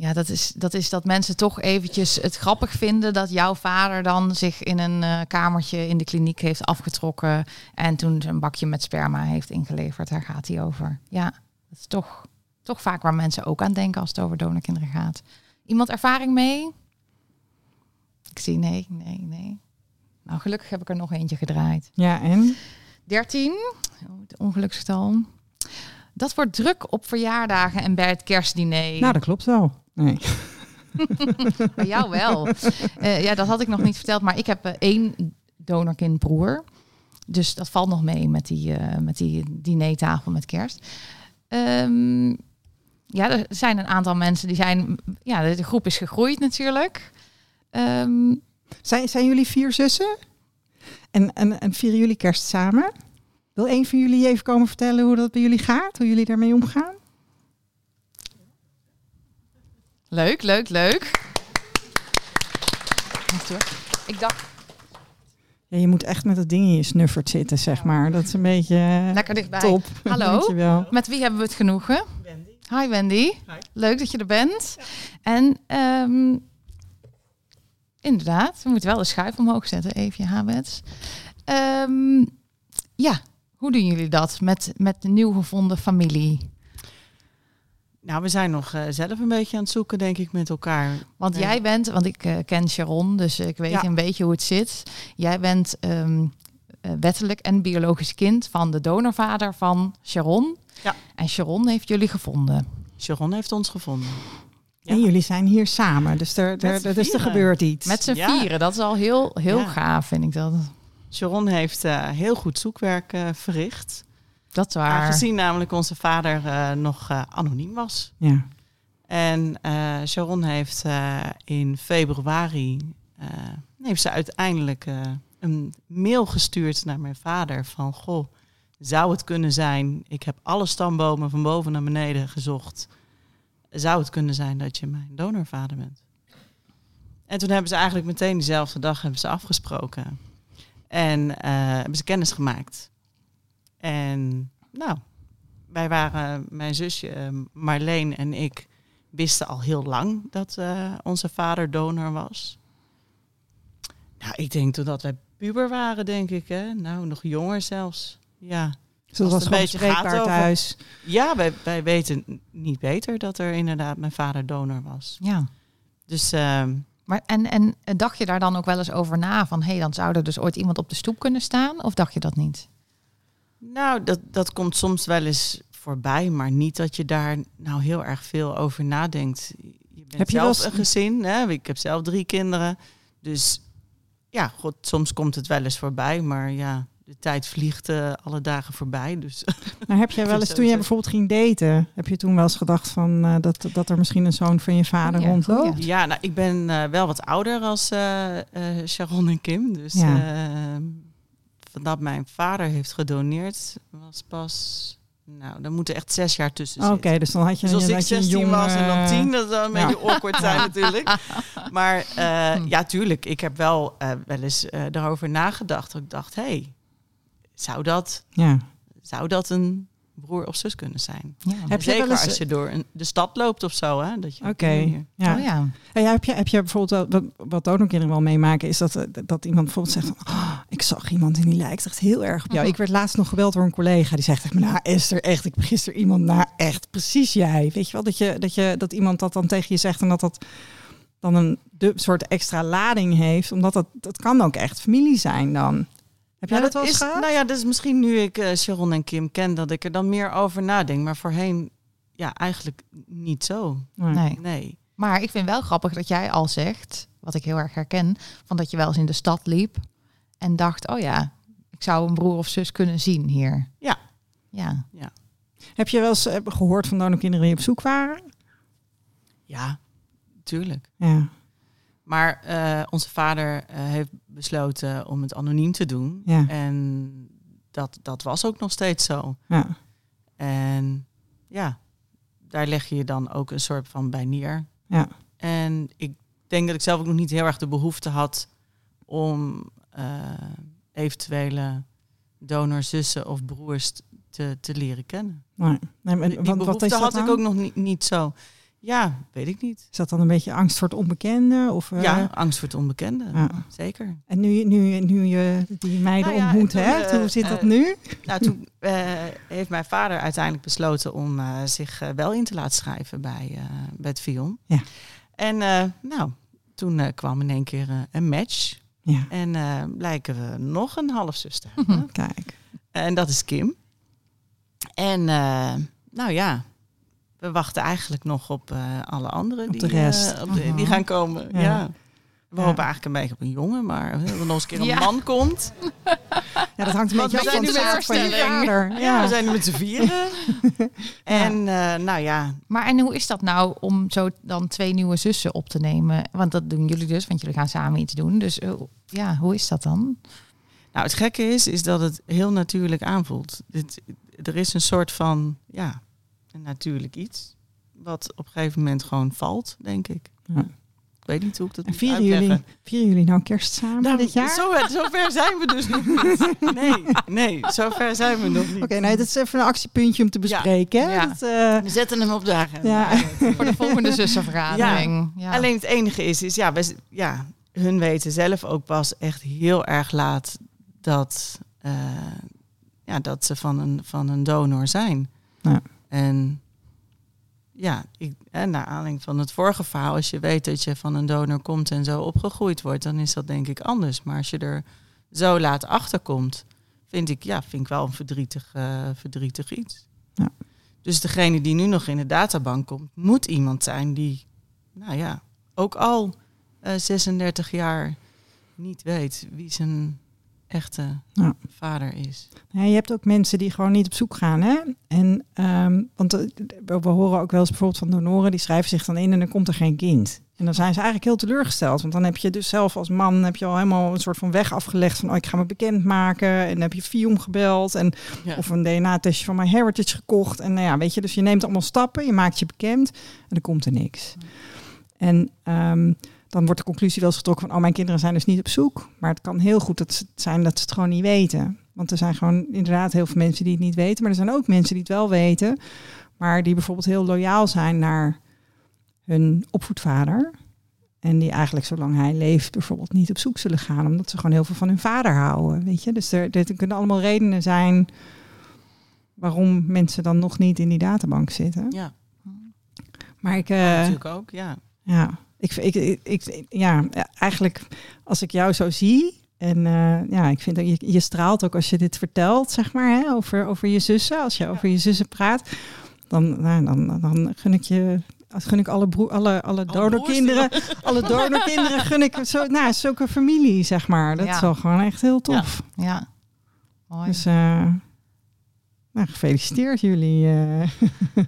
Ja, dat is, dat is dat mensen toch eventjes het grappig vinden dat jouw vader dan zich in een eh, kamertje in de kliniek heeft afgetrokken en toen een bakje met sperma heeft ingeleverd. Daar gaat hij over. Ja, dat is toch, toch vaak waar mensen ook aan denken als het over donorkinderen gaat. Iemand ervaring mee? Ik zie nee, nee, nee. Nou, gelukkig heb ik er nog eentje gedraaid. Ja, en? 13, oh, het ongeluksgetal. Dat wordt druk op verjaardagen en bij het kerstdiner. Nou, dat klopt wel. Nee. [LAUGHS] Bij jou wel. Eh, ja, dat had ik nog niet verteld, maar ik heb eh, één donorkindbroer. Dus dat valt nog mee met die, eh met die dinertafel met kerst. Ehm, ja, er zijn een aantal mensen die zijn... Ja, de groep is gegroeid natuurlijk. Ehm, Zijn, zijn jullie vier zussen? En, en, en vieren jullie kerst samen? Wil een van jullie even komen vertellen hoe dat bij jullie gaat? Hoe jullie daarmee omgaan? Leuk, leuk, leuk. Wacht hoor. Ik dacht, Ja, je moet echt met dat ding in je snuffert zitten, zeg maar. Dat is een beetje lekker dichtbij. top. Hallo? [LAUGHS] Dankjewel. Met wie hebben we het genoegen? Hi Wendy. Leuk dat je er bent. En ehm, inderdaad, we moeten wel de schuif omhoog zetten, even je habits. Ehm, ja, hoe doen jullie dat met, met de nieuw gevonden familie? Nou, we zijn nog eh, zelf een beetje aan het zoeken, denk ik, met elkaar. Want Nee. jij bent, want ik eh, ken Sharon, dus ik weet Ja. een beetje hoe het zit. Jij bent ehm, eh, wettelijk en biologisch kind van de donorvader van Sharon. Ja. En Sharon heeft jullie gevonden. Sharon heeft ons gevonden. Ja. En jullie zijn hier samen, dus er, er, er, dus er gebeurt iets. Met z'n Ja. vieren. Dat is al heel, heel Ja. gaaf, vind ik dat. Sharon heeft eh, heel goed zoekwerk verricht. Dat is waar. Aangezien namelijk onze vader eh, nog eh, anoniem was. Ja. En eh, Sharon heeft in februari heeft ze uiteindelijk een mail gestuurd naar mijn vader van goh, zou het kunnen zijn? Ik heb alle stambomen van boven naar beneden gezocht. Zou het kunnen zijn dat je mijn donorvader bent? En toen hebben ze eigenlijk meteen diezelfde dag hebben ze afgesproken. En hebben ze kennis gemaakt. En nou, wij waren, mijn zusje eh, Marleen en ik, wisten al heel lang dat eh, onze vader donor was. Nou, ik denk toen dat wij puber waren, denk ik. Hè? Nou, nog jonger zelfs. Ja, Dus dat was het een beetje gaat thuis. ja wij, wij weten niet beter dat er inderdaad mijn vader donor was. Ja. Dus ehm, Maar en, en dacht je daar dan ook wel eens over na? Van hé, hey, dan zou er dus ooit iemand op de stoep kunnen staan? Of dacht je dat niet? Nou, dat, dat komt soms wel eens voorbij, maar niet dat je daar nou heel erg veel over nadenkt. Je bent Heb je wel zelf eens- een gezin, hè? ik heb zelf drie kinderen. Dus ja, god, soms komt het wel eens voorbij, maar ja, de tijd vliegt eh, alle dagen voorbij. Dus [LAUGHS] Maar heb jij wel eens, toen het. bijvoorbeeld ging daten, heb je toen wel eens gedacht van eh, dat, dat er misschien een zoon van je vader ja, rondloopt? Ja, nou, ik ben eh, wel wat ouder als eh, eh, Sharon en Kim. Dus Ja. Eh, dat mijn vader heeft gedoneerd, was pas... Nou, daar moeten echt zes jaar tussen Oké, zitten. dus dan had je, Dus als ik had je een 16 jong, was en dan eh, 10, dat zou een ja. beetje awkward zijn natuurlijk. [LAUGHS] Maar eh, Hm. ja, tuurlijk, ik heb wel eh, wel eens eh, daarover nagedacht. Dat ik dacht, hé, hey, zou, dat, Ja. zou dat een broer of zus kunnen zijn? Ja. Heb je Zeker wel eens- als je door een, de stad loopt of zo, hè? Dat je Oké. Ja. Oh ja. En ja, heb, je, heb je bijvoorbeeld wel, wat, wat donorkinderen wel meemaken, is dat, eh, dat iemand bijvoorbeeld zegt van, "Oh, ik zag iemand en die lijkt echt heel erg op jou. Mhm. Ik werd laatst nog gebeld door een collega die zegt, echt, nou Esther, echt, ik heb gisteren iemand, nou echt, precies jij. Weet je wel, dat, je, dat, je, dat iemand dat dan tegen je zegt en dat dat dan een de, soort extra lading heeft, omdat dat, dat kan ook echt familie zijn dan. Heb jij Nou, dat, wel eens gehad? Nou ja, dat is misschien nu ik eh, Sharon en Kim ken, dat ik er dan meer over nadenk. Maar voorheen, ja, eigenlijk niet zo. Nee. Nee. Maar ik vind wel grappig dat jij al zegt, wat ik heel erg herken, van dat je wel eens in de stad liep en dacht, oh ja, ik zou een broer of zus kunnen zien hier. Ja. Ja. Heb je wel eens eh, gehoord van donorkinderen die op zoek waren? Ja, tuurlijk. Ja. Maar eh, onze vader eh, heeft besloten om het anoniem te doen. Ja. En dat, dat was ook nog steeds zo. Ja. En ja, daar leg je je dan ook een soort van bij neer. Ja. En ik denk dat ik zelf ook nog niet heel erg de behoefte had om eh, eventuele donorzussen of broers te, te leren kennen. Nee. Nee, maar Die wat behoefte had ik ook nog niet, niet zo. Ja, weet ik niet. Is dat dan een beetje angst voor het onbekende? Of, eh, ja, angst voor het onbekende. Ja. Zeker. En nu, nu, nu je die meiden Nou ja, ontmoet hebt, eh, hoe zit dat eh, nu? Nou, toen eh, heeft mijn vader uiteindelijk besloten om eh, zich eh, wel in te laten schrijven bij, eh, bij het Vion. Ja. En eh, nou, toen eh, kwam in één keer eh, een match. Ja, En eh, blijken we nog een halfzus te hebben. [LAUGHS] kijk. En dat is Kim. En eh, nou ja, we wachten eigenlijk nog op eh, alle anderen Op die, de rest. eh, op de- Mhm. die gaan komen. Ja. Ja. We Ja. hopen eigenlijk een beetje op een jongen, maar als er nog eens een keer een Ja. man komt. [LAUGHS] Ja, dat hangt een beetje af van de zaak van je voorstelling. vader. Ja, Ja, we zijn nu met z'n vieren. [LAUGHS] en eh, nou ja, Maar en hoe is dat nou om zo dan twee nieuwe zussen op te nemen? Want dat doen jullie dus, want jullie gaan samen iets doen. Dus ja, hoe is dat dan? Nou, het gekke is, is dat het heel natuurlijk aanvoelt. Dit, er is een soort van, ja, een natuurlijk iets. Wat op een gegeven moment gewoon valt, denk ik. Ja. Ik weet niet hoe ik dat En moet vieren uitleggen. jullie, vieren jullie nou kerst samen Nou, dit jaar? Zo, zo ver zijn we dus nog niet. [LAUGHS] Nee, nee, zo ver zijn we nog niet. Oké, nee, dat is even een actiepuntje om te bespreken. hè? Ja. Dat, eh, We zetten hem op de agenda. Ja. [LAUGHS] Voor de volgende zussenvergadering. Ja. Alleen het enige is, is ja, we, ja, hun weten zelf ook pas echt heel erg laat dat, eh, ja, dat ze van een, van een donor zijn. Ja. En ja, ik, en naar aanleiding van het vorige verhaal, als je weet dat je van een donor komt en zo opgegroeid wordt, dan is dat denk ik anders. Maar als je er zo laat achterkomt, vind ik, ja, vind ik wel een verdrietig, eh, verdrietig iets. Ja. Dus degene die nu nog in de databank komt, moet iemand zijn die, nou ja, ook al eh, 36 jaar niet weet wie zijn echte Ja. vader is. Ja, je hebt ook mensen die gewoon niet op zoek gaan. Hè? En, ehm, want eh, we horen ook wel eens bijvoorbeeld van donoren, die schrijven zich dan in en dan komt er geen kind. En dan zijn ze eigenlijk heel teleurgesteld. Want dan heb je dus zelf als man heb je al helemaal een soort van weg afgelegd van oh, ik ga me bekendmaken. En dan heb je Fium gebeld en Ja. of een DNA-testje van MyHeritage gekocht. En nou ja, weet je, dus je neemt allemaal stappen, je maakt je bekend en er komt er niks. En ehm, dan wordt de conclusie wel eens getrokken van, oh, mijn kinderen zijn dus niet op zoek. Maar het kan heel goed dat ze- zijn dat ze het gewoon niet weten. Want er zijn gewoon inderdaad heel veel mensen die het niet weten. Maar er zijn ook mensen die het wel weten. Maar die bijvoorbeeld heel loyaal zijn naar hun opvoedvader. En die eigenlijk zolang hij leeft bijvoorbeeld niet op zoek zullen gaan. Omdat ze gewoon heel veel van hun vader houden. Weet je? Dus er, er kunnen allemaal redenen zijn waarom mensen dan nog niet in die databank zitten. Ja, Maar ik, eh, natuurlijk ook, ja. ja, ik, ik, ik, ik- ja, eigenlijk als ik jou zo zie. En eh, ja, ik vind dat je, je straalt ook als je dit vertelt, zeg maar, hè, over, over je zussen. Als je over je zussen praat, dan, nou, dan, dan gun ik je. als Gun ik alle, broer, alle, alle donorkinderen, alle donorkinderen gun ik zo, nou, zulke familie, zeg maar. Dat Ja. is wel gewoon echt heel tof. Ja. Mooi. Dus eh, nou, gefeliciteerd jullie. eh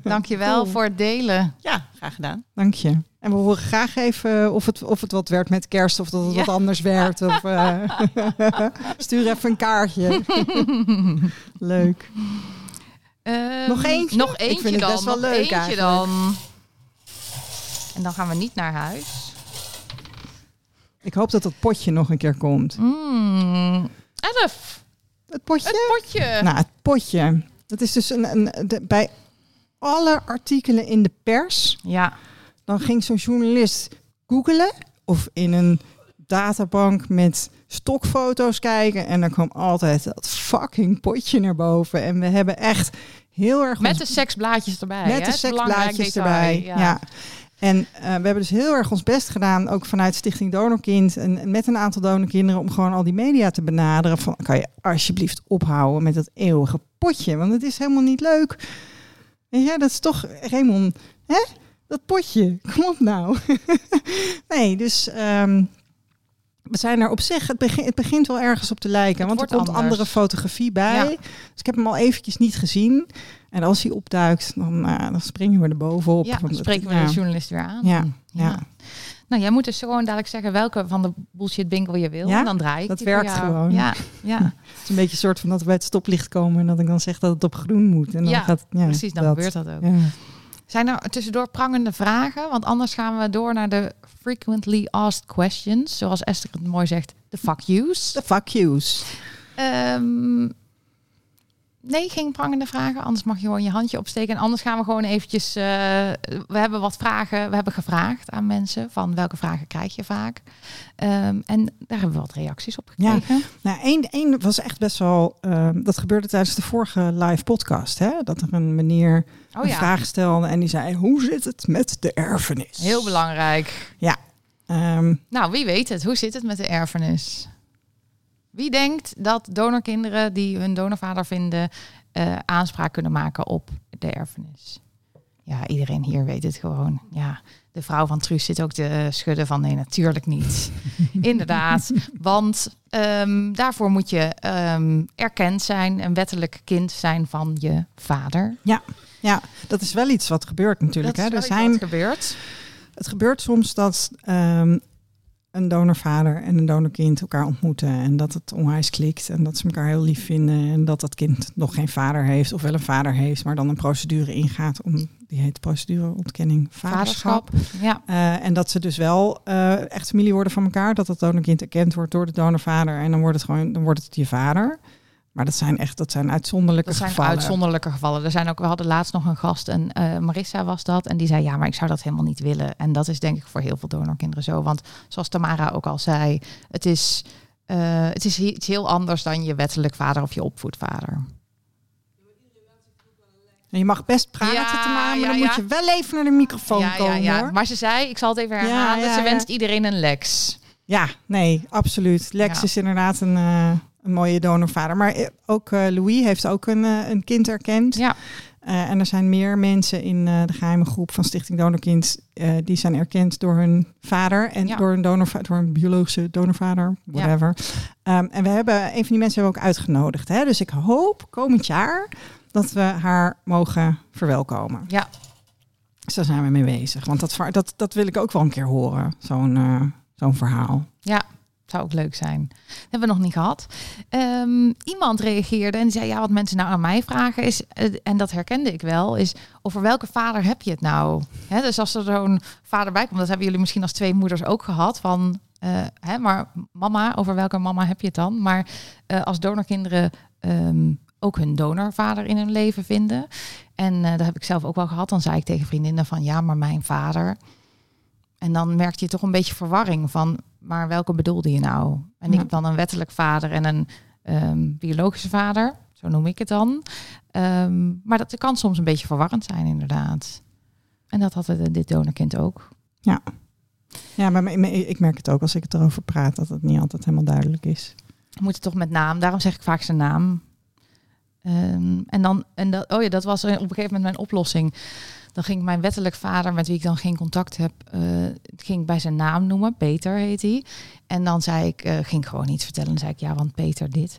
Dankjewel [LAUGHS] cool. voor het delen. Ja, graag gedaan. Dank je. En we horen graag even of het, of het wat werd met kerst of dat het Ja. wat anders werd. Of, [LAUGHS] eh, [LAUGHS] stuur even een kaartje. [LAUGHS] Leuk. Ehm, Nog eentje? Nog Ik eentje vind het dan. best wel nog leuk eentje eigenlijk. dan. En dan gaan we niet naar huis. Ik hoop dat dat potje nog een keer komt. Mm, elf. Het potje? Het potje. Nou, het potje. Dat is dus een, een, de- bij alle artikelen in de pers. Ja. Dan ging zo'n journalist googelen of in een databank met stokfoto's kijken. En dan kwam altijd dat fucking potje naar boven. En we hebben echt heel erg Met ons de seksblaadjes erbij. Met hè? de seksblaadjes erbij. Ja. En eh, we hebben dus heel erg ons best gedaan, ook vanuit Stichting Donorkind en, en met een aantal donorkinderen, om gewoon al die media te benaderen. Van kan je alsjeblieft ophouden met dat eeuwige potje, want het is helemaal niet leuk. Weet je, dat is toch, Raymond, hè? Dat potje, [LAUGHS] kom op nou. [LAUGHS] nee, dus ehm, we zijn er op zich, het, begin, het begint wel ergens op te lijken, want er komt anders. andere fotografie bij. Ja. Dus ik heb hem al eventjes niet gezien. En als hij opduikt, dan, eh, dan springen we er bovenop. Ja, dan spreken we ja. de journalist weer aan. Ja, ja. Nou, jij moet dus gewoon dadelijk zeggen welke van de bullshit bingo je wil. Ja, en dan draai ik dat werkt gewoon. Ja, ja. [LAUGHS] Het is een beetje een soort van dat we bij het stoplicht komen en dat ik dan zeg dat het op groen moet. En dan Ja, gaat, ja, precies. Dan dat. gebeurt dat ook. Ja. Zijn er tussendoor prangende vragen? Want anders gaan we door naar de frequently asked questions. Zoals Esther het mooi zegt, de fuck yous. De fuck yous. Ehm, nee, geen prangende vragen. Anders mag je gewoon je handje opsteken. En anders gaan we gewoon eventjes... eh, we hebben wat vragen. We hebben gevraagd aan mensen van welke vragen krijg je vaak. Ehm, en daar hebben we wat reacties op Ja. gekregen. Nou, één, één was echt best wel. ehm, dat gebeurde tijdens de vorige live podcast. Hè? Dat er een meneer Oh een ja, vraag stelde en die zei: Hoe zit het met de erfenis? heel belangrijk. Ehm, Nou, wie weet het? Hoe zit het met de erfenis? Wie denkt dat donorkinderen die hun donorvader vinden eh, aanspraak kunnen maken op de erfenis? Ja, iedereen hier weet het gewoon. Ja, de vrouw van Truus zit ook te schudden van nee, natuurlijk niet. [LAUGHS] Inderdaad, want ehm, daarvoor moet je ehm, erkend zijn, een wettelijk kind zijn van je vader. ja, dat is wel iets wat gebeurt natuurlijk. dat hè? Er wel zijn iets wat gebeurt. Het gebeurt soms dat ehm, een donorvader en een donorkind elkaar ontmoeten en dat het onwijs klikt en dat ze elkaar heel lief vinden en dat dat kind nog geen vader heeft of wel een vader heeft, maar dan een procedure ingaat om die heet procedure ontkenning vaderschap. Vaderschap. Ja. Eh, en dat ze dus wel eh, echt familie worden van elkaar, dat dat donorkind erkend wordt door de donorvader en dan wordt het gewoon dan wordt het je vader. Maar dat zijn echt dat zijn uitzonderlijke Dat zijn gevallen. uitzonderlijke gevallen. Er zijn ook, we hadden laatst nog een gast en eh, Marissa was dat. En die zei, ja, maar ik zou dat helemaal niet willen. En dat is denk ik voor heel veel donorkinderen zo. Want zoals Tamara ook al zei, het is, eh, het is iets heel anders dan je wettelijk vader of je opvoedvader. Je mag best praten, Ja, te maar ja, dan ja. moet je wel even naar de microfoon komen ja, ja. hoor. Maar ze zei, ik zal het even herhalen, ze wenst iedereen een lex. Ja, nee, absoluut. Lex is inderdaad een, eh, een mooie donorvader. Maar eh, ook eh, Louis heeft ook een, eh, een kind erkend. Ja, en er zijn meer mensen in de geheime groep van Stichting Donorkind... die zijn erkend door hun vader en Ja. door, een donorva- door een biologische donorvader, whatever. Ehm, en we hebben, een van die mensen hebben we ook uitgenodigd. Hè? Dus ik hoop komend jaar dat we haar mogen verwelkomen. ja. Dus daar zijn we mee bezig. Want dat, dat, dat wil ik ook wel een keer horen, zo'n zo'n verhaal. Zou ook leuk zijn. Dat hebben we nog niet gehad. Ehm, iemand reageerde en zei: Ja, wat mensen nou aan mij vragen is, eh, en dat herkende ik wel, is over welke vader heb je het nou? Hè, dus als er zo'n vader bij komt, dat hebben jullie misschien als twee moeders ook gehad. Van, hè, maar mama, over welke mama heb je het dan? Maar eh, als donorkinderen ehm, ook hun donorvader in hun leven vinden. En eh, dat heb ik zelf ook wel gehad. Dan zei ik tegen vriendinnen van ja, maar mijn vader. En dan merkte je toch een beetje verwarring van, maar welke bedoelde je nou? En ik Ja. heb dan een wettelijk vader en een ehm, biologische vader, zo noem ik het dan. Ehm, maar dat kan soms een beetje verwarrend zijn, inderdaad. En dat had het, dit donorkind ook. Ja, maar me- me- ik merk het ook als ik het erover praat, dat het niet altijd helemaal duidelijk is. We moeten toch met naam, daarom zeg ik vaak zijn naam. Ehm, en dan, en dat, oh ja, dat was op een gegeven moment mijn oplossing. Dan ging mijn wettelijk vader, met wie ik dan geen contact heb, eh, ging ik bij zijn naam noemen. Peter heet hij. En dan zei ik, eh, ging ik gewoon iets vertellen. Dan zei ik, ja, want Peter dit.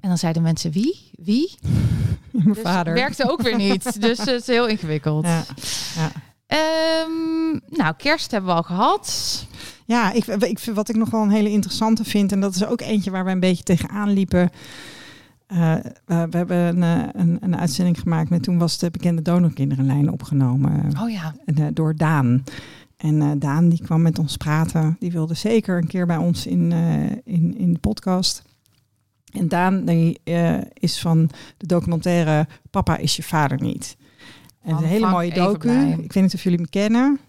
En dan zeiden mensen, wie? Wie? [LAUGHS] Mijn Dus vader. werkte ook weer niet. [LAUGHS] Dus het is heel ingewikkeld. Ja. Ehm, nou, kerst hebben we al gehad. Ja, ik, ik, wat ik nog wel een hele interessante vind, en dat is ook eentje waar we een beetje tegenaan liepen. Eh, we, we hebben een, eh, een, een uitzending gemaakt met toen was de bekende donorkinderenlijn opgenomen Oh ja, en, eh, door Daan. En Daan die kwam met ons praten. Die wilde zeker een keer bij ons in, in, in de podcast. En Daan die, is van de documentaire Papa is je vader niet. En een hele mooie docu. Ik weet niet of jullie hem kennen.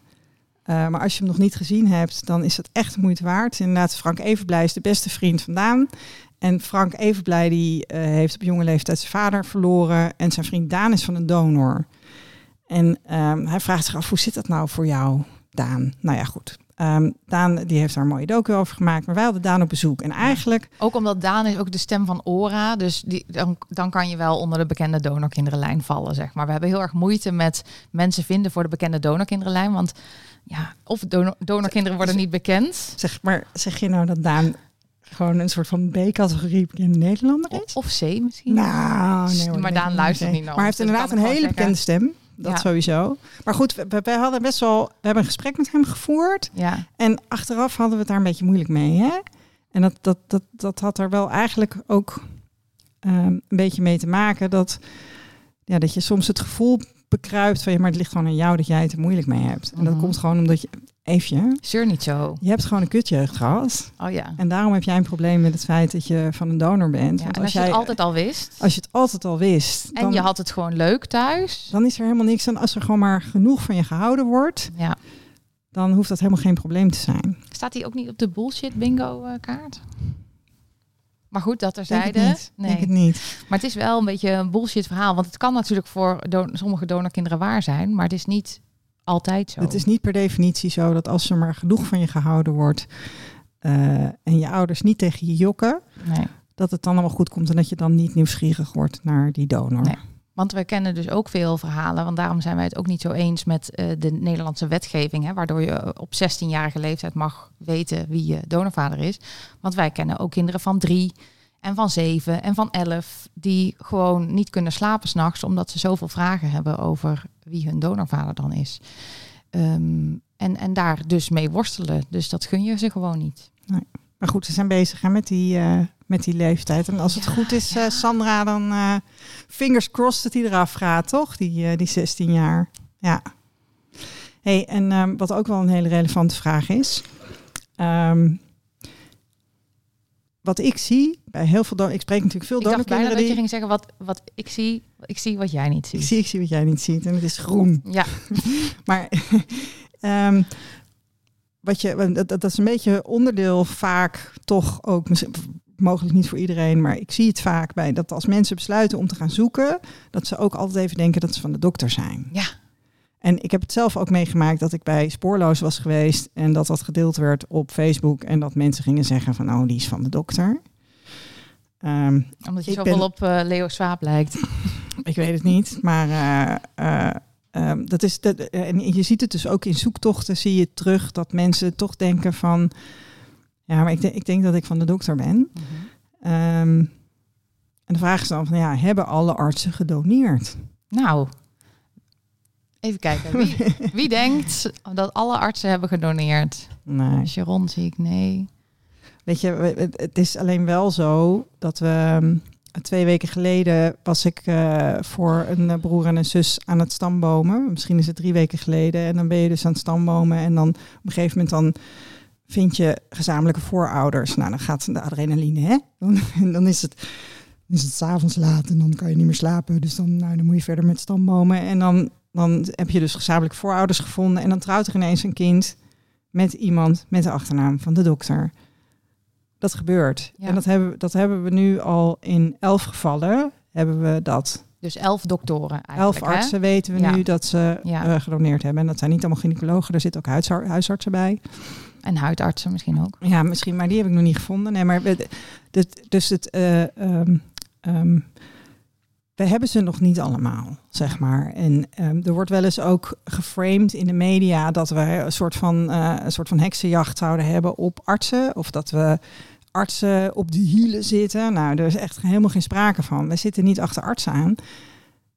Maar als je hem nog niet gezien hebt, dan is het echt moeite waard. Inderdaad, Frank Evenblij is de beste vriend van Daan. En Frank Evenblij die, eh, heeft op jonge leeftijd zijn vader verloren. En zijn vriend Daan is van een donor. En ehm, hij vraagt zich af, hoe zit dat nou voor jou, Daan? Nou ja, goed. Ehm, Daan die heeft daar een mooie docu over gemaakt. Maar wij hadden Daan op bezoek. En eigenlijk, Ook omdat Daan is ook de stem van Ora. Dus die, dan, dan kan je wel onder de bekende donorkinderenlijn vallen, zeg maar. We hebben heel erg moeite met mensen vinden voor de bekende donorkinderenlijn. Want ja, of donor, donorkinderen worden niet bekend. zeg maar, zeg je nou dat Daan gewoon een soort van B-categorie bekende Nederlander is? of C misschien. Nou, nee hoor, maar Daan luistert niet. naar Maar hij heeft dus inderdaad een hele bekende stem. Dat Ja. sowieso. Maar goed, we, hadden best wel... We hebben een gesprek met hem gevoerd. Ja, En achteraf hadden we het daar een beetje moeilijk mee. Hè? En dat, dat, dat, dat had er wel eigenlijk ook ehm, een beetje mee te maken. Dat, ja, dat je soms het gevoel bekruipt van... Ja, maar het ligt gewoon aan jou dat jij het er moeilijk mee hebt. En dat Mhm. komt gewoon omdat je... Even, zeur niet zo. je hebt gewoon een kutjeugd gehad. Oh ja. En daarom heb jij een probleem met het feit dat je van een donor bent. ja Want als, als je jij, het altijd al wist. als je het altijd al wist, En dan, je had het gewoon leuk thuis. dan is er helemaal niks aan. Als er gewoon maar genoeg van je gehouden wordt, Ja. dan hoeft dat helemaal geen probleem te zijn. Staat hij ook niet op de bullshit bingo eh, kaart? Maar goed, dat er Denk het zeiden. Denk het niet. Maar het is wel een beetje een bullshit verhaal. Want het kan natuurlijk voor don- sommige donorkinderen waar zijn. Maar het is niet altijd zo. Het is niet per definitie zo dat als er maar genoeg van je gehouden wordt eh, en je ouders niet tegen je jokken, Nee. dat het dan allemaal goed komt en dat je dan niet nieuwsgierig wordt naar die donor. Nee. Want we kennen dus ook veel verhalen. Want daarom zijn wij het ook niet zo eens met eh, de Nederlandse wetgeving. Hè, waardoor je op 16-jarige leeftijd mag weten wie je donorvader is. Want wij kennen ook kinderen van drie en van zeven en van elf. Die gewoon niet kunnen slapen s'nachts. Omdat ze zoveel vragen hebben over wie hun donorvader dan is. Ehm, en, en daar dus mee worstelen. Dus dat gun je ze gewoon niet. Maar goed, ze zijn bezig hè, met, die, eh, met die leeftijd. En als het Ja, goed is, ja. eh, Sandra, dan eh, fingers crossed dat hij eraf gaat, toch? Die, die 16 jaar. Ja. Hey, en ehm, wat ook wel een hele relevante vraag is. ehm, wat ik zie bij heel veel... don- Ik spreek natuurlijk veel Ik dacht dat je ging zeggen, wat, wat ik zie, ik zie wat jij niet ziet. Ik zie, ik zie wat jij niet ziet en het is groen. Ja, [LAUGHS] Maar [LAUGHS] ehm, wat je, dat, dat dat is een beetje onderdeel vaak toch ook, mogelijk niet voor iedereen, maar ik zie het vaak bij dat als mensen besluiten om te gaan zoeken, dat ze ook altijd even denken dat ze van de dokter zijn. Ja. En ik heb het zelf ook meegemaakt dat ik bij Spoorloos was geweest en dat dat gedeeld werd op Facebook en dat mensen gingen zeggen van, oh, die is van de dokter. Ehm, Omdat je zoveel ben- op eh, Leo Swaap lijkt. [LAUGHS] ik weet het niet, maar eh, eh, ehm, dat is dat, en je ziet het dus ook in zoektochten zie je terug dat mensen toch denken van, ja, maar ik, denk- ik denk dat ik van de dokter ben. Ehm, en de vraag is dan van, ja, hebben alle artsen gedoneerd? Nou, even kijken. Wie, [LAUGHS] wie denkt dat alle artsen hebben gedoneerd? Nee. Sharon zie ik nee. Weet je, het- is alleen wel zo dat we um, twee weken geleden was ik eh, voor een eh, broer en een zus aan het stambomen. Misschien is het drie weken geleden. En dan ben je dus aan het stambomen. En dan op een gegeven moment dan vind je gezamenlijke voorouders. Nou, dan gaat de adrenaline, hè? Dan, en [LAUGHS] dan is het, is het s'avonds laat en dan kan je niet meer slapen. Dus dan, nou, dan moet je verder met stambomen. En dan, dan heb je dus gezamenlijke voorouders gevonden. En dan trouwt er ineens een kind met iemand met de achternaam van de dokter. Dat gebeurt. Ja. En dat hebben, we- dat hebben we nu al in elf gevallen. Hebben we dat. Dus elf doktoren Elf hè? artsen weten we Ja. nu dat ze Ja. eh, gedoneerd hebben. En dat zijn niet allemaal gynaecologen, er zitten ook huisar- huisartsen bij. En huidartsen misschien ook. Ja, misschien, maar die heb ik nog niet gevonden. Nee, maar we- dit, dus het. eh, ehm, ehm, we hebben ze nog niet allemaal, zeg maar. En ehm, er wordt wel eens ook geframed in de media dat we een soort van, eh, een soort van heksenjacht zouden hebben op artsen. Of dat we artsen op de hielen zitten. Nou, er is echt helemaal geen sprake van. We zitten niet achter artsen aan.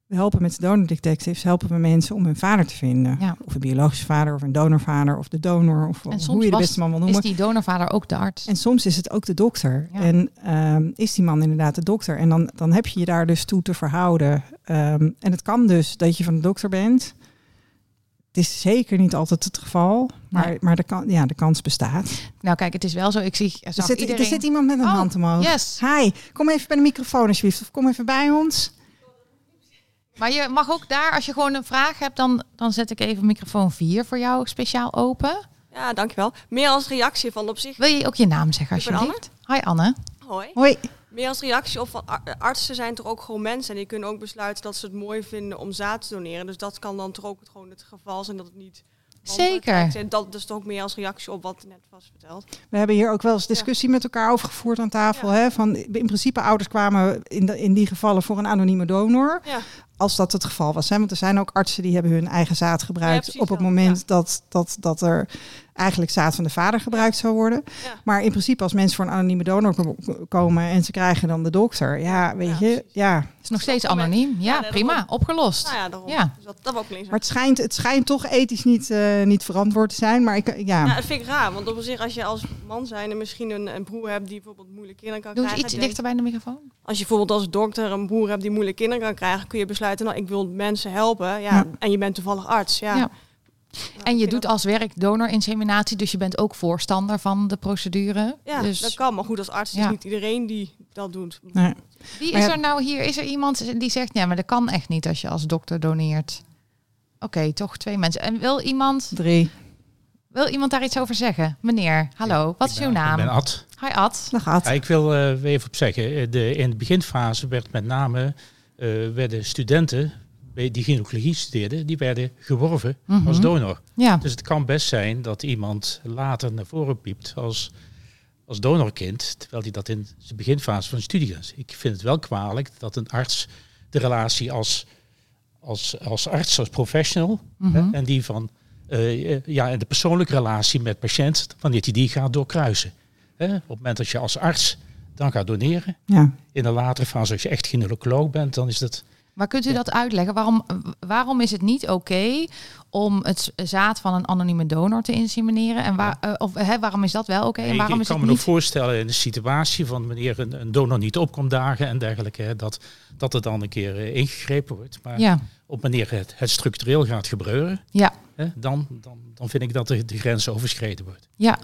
We helpen met de donor detectives, helpen we mensen om hun vader te vinden. Ja. Of een biologische vader, of een donorvader, of de donor, of En hoe je de beste man wil noemen. Is die donorvader ook de arts? En soms is het ook de dokter. Ja. En ehm, is die man inderdaad de dokter? En dan, dan heb je je daar dus toe te verhouden. Ehm, en het kan dus dat je van de dokter bent. Het is zeker niet altijd het geval, maar, Nee. maar de, kan, ja, de kans bestaat. Nou kijk, het is wel zo. Ik zie er zit, iedereen... er zit iemand met een Oh, hand omhoog. Yes. Hi, kom even bij de microfoon alsjeblieft. Of kom even bij ons. Maar je mag ook daar, als je gewoon een vraag hebt, dan, dan zet ik even microfoon 4 voor jou speciaal open. Ja, dankjewel. Meer als reactie van op zich. Wil je ook je naam zeggen alsjeblieft? Hi Anne. Hoi. Hoi. Meer als reactie op van ar- artsen zijn toch ook gewoon mensen. En die kunnen ook besluiten dat ze het mooi vinden om zaad te doneren. Dus dat kan dan toch ook het, gewoon het geval zijn dat het niet. Zeker. En dat is toch ook meer als reactie op wat net was verteld. We hebben hier ook wel eens discussie met elkaar over gevoerd aan tafel. Hè? Van, in principe, ouders kwamen in, de, in die gevallen voor een anonieme donor. Ja. Als dat het geval was. Hè? Want er zijn ook artsen die hebben hun eigen zaad gebruikt. op het moment ja. dat, dat, dat er eigenlijk zaad van de vader gebruikt zou worden. Ja. Maar in principe, als mensen voor een anonieme donor ko- komen en ze krijgen dan de dokter. Ja, weet Ja, je. precies. Ja. Is nog steeds het anoniem. Ja, prima. daarom. Opgelost. Nou ja, daarom. Ja. Dus dat, dat wil ik lezen. Maar het schijnt, het schijnt toch ethisch niet, eh, niet verantwoord te zijn. Maar ik, ja. Ja, dat vind ik raar. Want op zich, als je als man zijn en misschien een, een broer hebt die bijvoorbeeld moeilijke kinderen kan Doe krijgen. iets denk- dichter bij de microfoon. Als je bijvoorbeeld als dokter een broer hebt die moeilijke kinderen kan krijgen, kun je besluiten, nou, ik wil mensen helpen. Ja, Ja. En je bent toevallig arts. Ja. En je doet als werk donorinseminatie, dus je bent ook voorstander van de procedure. Ja, dus dat kan. Maar goed, als arts Ja. is niet iedereen die dat doet. Nee. wie is ja- er nou hier? Is er iemand die zegt, ja, maar dat kan echt niet als je als dokter doneert? Oké, toch twee mensen. En wil iemand, Drie. wil iemand daar iets over zeggen? Meneer, hallo, wat is ben- uw naam? Ik ben Ad. Hi Ad. Dat gaat. Ja, ik wil eh, even op zeggen, eh, de, in de beginfase werd met name, eh, werden studenten die gynaecologie studeerden, die werden geworven Mhm. als donor. Ja, Dus het kan best zijn dat iemand later naar voren piept als, als donorkind, terwijl hij dat in de beginfase van de studie is. Ik vind het wel kwalijk dat een arts de relatie als, als, als arts, als professional, hè, Mhm. en die van eh, eh, ja, en de persoonlijke relatie met patiënt, wanneer hij die gaat doorkruisen. Hè, op het moment dat je als arts dan gaat doneren, Ja. in een latere fase, als je echt gynaecoloog bent, dan is dat maar kunt u Ja. dat uitleggen? Waarom, waarom is het niet oké om het zaad van een anonieme donor te insemineren? En waar, eh, of, hè, waarom is dat wel oké? en ik, waarom ik is kan het me nog voorstellen in de situatie van wanneer een, een donor niet opkomt dagen en dergelijke, hè, dat, dat er dan een keer eh, ingegrepen wordt. Maar Ja, op wanneer het, het structureel gaat gebeuren, ja. hè, dan, dan, dan vind ik dat de, de grens overschreden wordt. Ja,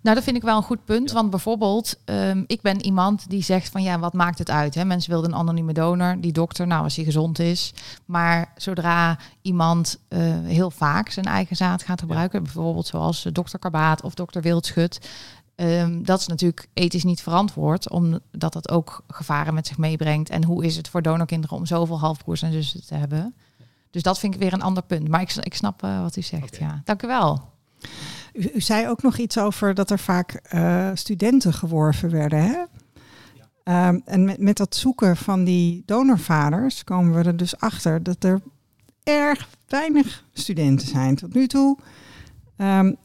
nou dat vind ik wel een goed punt. Want bijvoorbeeld, ehm, ik ben iemand die zegt van ja, wat maakt het uit? Hè? Mensen wilden een anonieme donor, die dokter, nou als hij gezond is. Maar zodra iemand eh, heel vaak zijn eigen zaad gaat gebruiken, bijvoorbeeld zoals eh, dokter Karbaat of dokter Wildschut. ehm, dat is natuurlijk ethisch niet verantwoord, omdat dat ook gevaren met zich meebrengt. En hoe is het voor donorkinderen om zoveel halfbroers en zussen te hebben? Dus dat vind ik weer een ander punt. Maar ik, ik snap eh, wat u zegt. Ja, dank u wel. U, u, zei ook nog iets over dat er vaak uh, studenten geworven werden. Hè? Ja. Um, en met, met dat zoeken van die donorvaders komen we er dus achter dat er erg weinig studenten zijn tot nu toe. Um,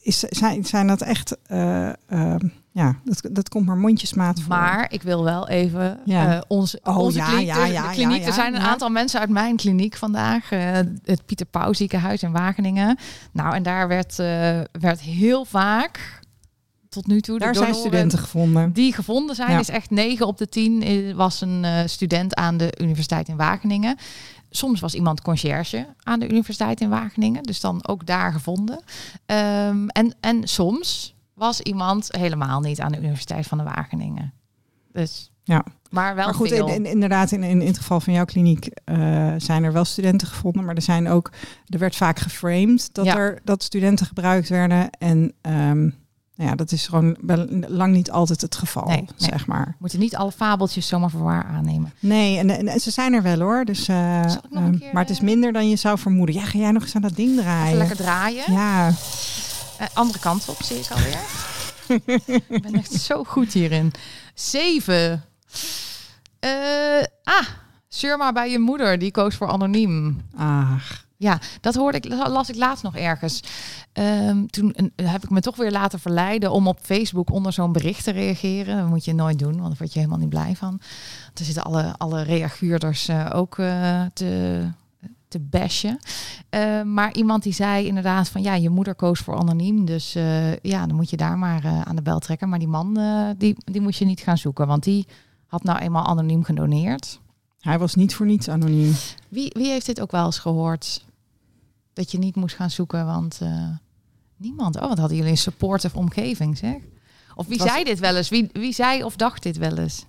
is, zijn, zijn dat echt, uh, uh, ja, dat, dat komt maar mondjesmaat voor. Maar ik wil wel even ja. uh, onze, oh, onze ja, kliniek, ja, de- ja, kliniek er zijn een aantal mensen uit mijn kliniek vandaag, eh, het Pieter Pauw ziekenhuis in Wageningen. Nou, en daar werd, eh, werd heel vaak, tot nu toe, de Daar zijn studenten gevonden. die gevonden zijn. Is echt 9 op de 10 eh, was een eh, student aan de Universiteit in Wageningen. Soms was iemand conciërge aan de Universiteit in Wageningen, dus dan ook daar gevonden. Ehm, en, en soms was iemand helemaal niet aan de Universiteit van de Wageningen. Dus, Ja. maar wel maar goed, veel. in, in- inderdaad, in, in, in het geval van jouw kliniek eh, zijn er wel studenten gevonden. Maar er zijn ook, er werd vaak geframed dat Ja. er dat studenten gebruikt werden. En ehm, nou ja, dat is gewoon lang niet altijd het geval, Nee, nee. zeg maar. We moeten niet alle fabeltjes zomaar voor waar aannemen. Nee, en, en, en ze zijn er wel hoor. Dus, eh, ehm, keer, maar het is eh, minder dan je zou vermoeden. Ja, ga jij nog eens aan dat ding Even draaien? lekker draaien. Ja, Eh, andere kant op zie ik alweer. [LAUGHS] ik ben echt zo goed hierin. Zeven. Eh, ah, zeur maar bij je moeder. Die koos voor anoniem. ach. Ja, dat hoorde ik, las ik laatst nog ergens. Ehm, toen eh, heb ik me toch weer laten verleiden om op Facebook onder zo'n bericht te reageren. Dat moet je nooit doen, want daar word je helemaal niet blij van. Er zitten alle, alle reaguurders eh, ook eh, te, te bashen. Eh, maar iemand die zei inderdaad van ja, je moeder koos voor anoniem. Dus eh, ja, dan moet je daar maar eh, aan de bel trekken. Maar die man, die, die moest je niet gaan zoeken, want die had nou eenmaal anoniem gedoneerd. Hij was niet voor niets anoniem. Wie, wie heeft dit ook wel eens gehoord? Dat je niet moest gaan zoeken, want niemand. Oh, wat hadden jullie een supportive omgeving, zeg? Of wie was- zei dit wel eens? Wie, wie zei of dacht dit wel eens?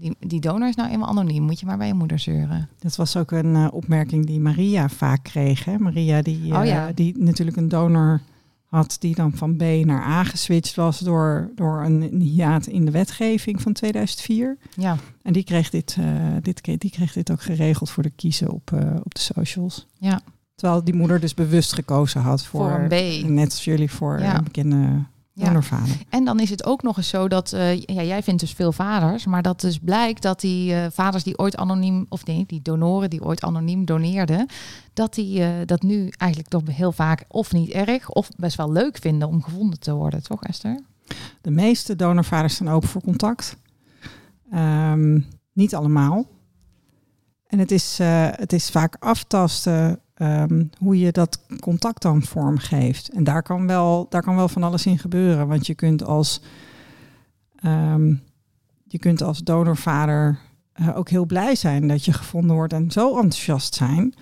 Die, die donor is nou eenmaal anoniem. Moet je maar bij je moeder zeuren. Dat was ook een eh, opmerking die Maria vaak kreeg. Hè? Maria die, Oh eh, die natuurlijk een donor had die dan van B naar A geswitcht was door, door een, een hiaat in de wetgeving van 2004. Ja, En die kreeg dit, eh, dit, die kreeg dit ook geregeld voor de kiezen op, op de socials. ja. Terwijl die moeder dus bewust gekozen had voor, Voor een B. Net als jullie voor Ja. een bekende Ja. donorvader. En dan is het ook nog eens zo dat, eh, ja, jij vindt dus veel vaders, maar dat dus blijkt dat die eh, vaders die ooit anoniem, of nee, die donoren die ooit anoniem doneerden, dat die eh, dat nu eigenlijk toch heel vaak of niet erg of best wel leuk vinden om gevonden te worden, toch Esther? De meeste donorvaders staan open voor contact. Ehm, niet allemaal. En het is, het is vaak aftasten ehm, hoe je dat contact dan vormgeeft. En daar kan, wel, daar kan wel van alles in gebeuren. Want je kunt als, ehm, je kunt als donorvader eh, ook heel blij zijn dat je gevonden wordt en zo enthousiast zijn.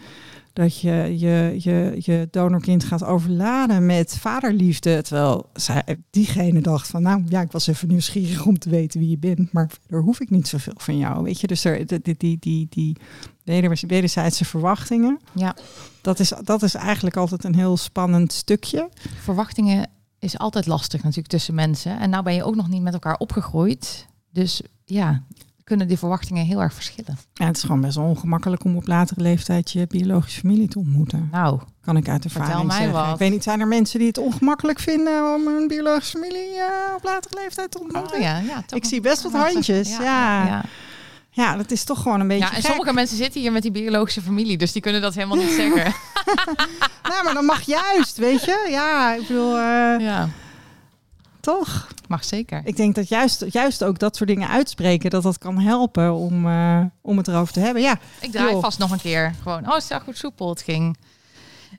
Dat je je, je je donorkind gaat overladen met vaderliefde. Terwijl zij, diegene dacht van, nou ja, ik was even nieuwsgierig om te weten wie je bent. Maar verder hoef ik niet zoveel van jou. Weet je, dus er, die, die, die, die, die weder- wederzijdse verwachtingen. Ja. Dat is, dat is eigenlijk altijd een heel spannend stukje. Verwachtingen is altijd lastig natuurlijk tussen mensen. En nou ben je ook nog niet met elkaar opgegroeid. Dus ja, kunnen die verwachtingen heel erg verschillen. Ja, het is gewoon best wel ongemakkelijk om op latere leeftijd je biologische familie te ontmoeten. Nou, Kan ik uit Vertel ervaring mij zeggen. wat. Ik weet niet, zijn er mensen die het ongemakkelijk vinden om een biologische familie eh, op latere leeftijd te ontmoeten? oh ja, ja Ik zie best wat handjes, ja. ja. ja. Ja, dat is toch gewoon een beetje Ja, en gek. sommige mensen zitten hier met die biologische familie, dus die kunnen dat helemaal niet zeggen. [LAUGHS] Nou, maar dan mag juist, weet je? Ja, ik bedoel, eh, Ja, toch? mag zeker. Ik denk dat juist, juist ook dat soort dingen uitspreken, dat dat kan helpen om, eh, om het erover te hebben. Ja, Ik draai Joh. vast nog een keer. Gewoon, oh, het is goed soepel het ging.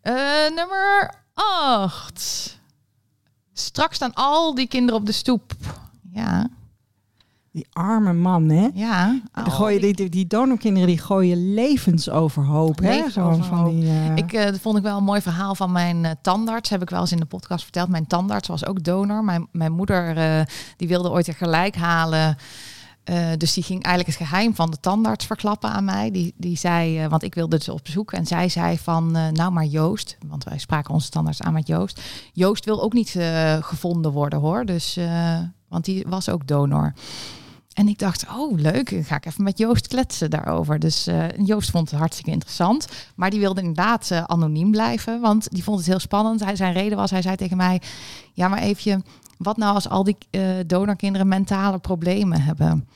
Eh, nummer 8. Straks staan al die kinderen op de stoep. Ja, die arme man, hè? ja. Gooien die, die, die donorkinderen die gooien levens overhoop. Hè? Levens Gewoon van overhoop. die, eh, Ik, eh, vond ik wel een mooi verhaal van mijn eh, tandarts. Heb ik wel eens in de podcast verteld. Mijn tandarts was ook donor. Mijn, mijn moeder die wilde ooit een gelijk halen. Dus die ging eigenlijk het geheim van de tandarts verklappen aan mij. Die, die zei, want ik wilde dus op bezoek. En zij zei van, nou maar Joost. Want wij spraken onze tandarts aan met Joost. Joost wil ook niet gevonden worden hoor. Dus, want die was ook donor. En ik dacht, oh leuk, dan ga ik even met Joost kletsen daarover. Dus eh, Joost vond het hartstikke interessant. Maar die wilde inderdaad eh, anoniem blijven, want die vond het heel spannend. Hij, zijn reden was, hij zei tegen mij, ja maar even, wat nou als al die eh, donorkinderen mentale problemen hebben?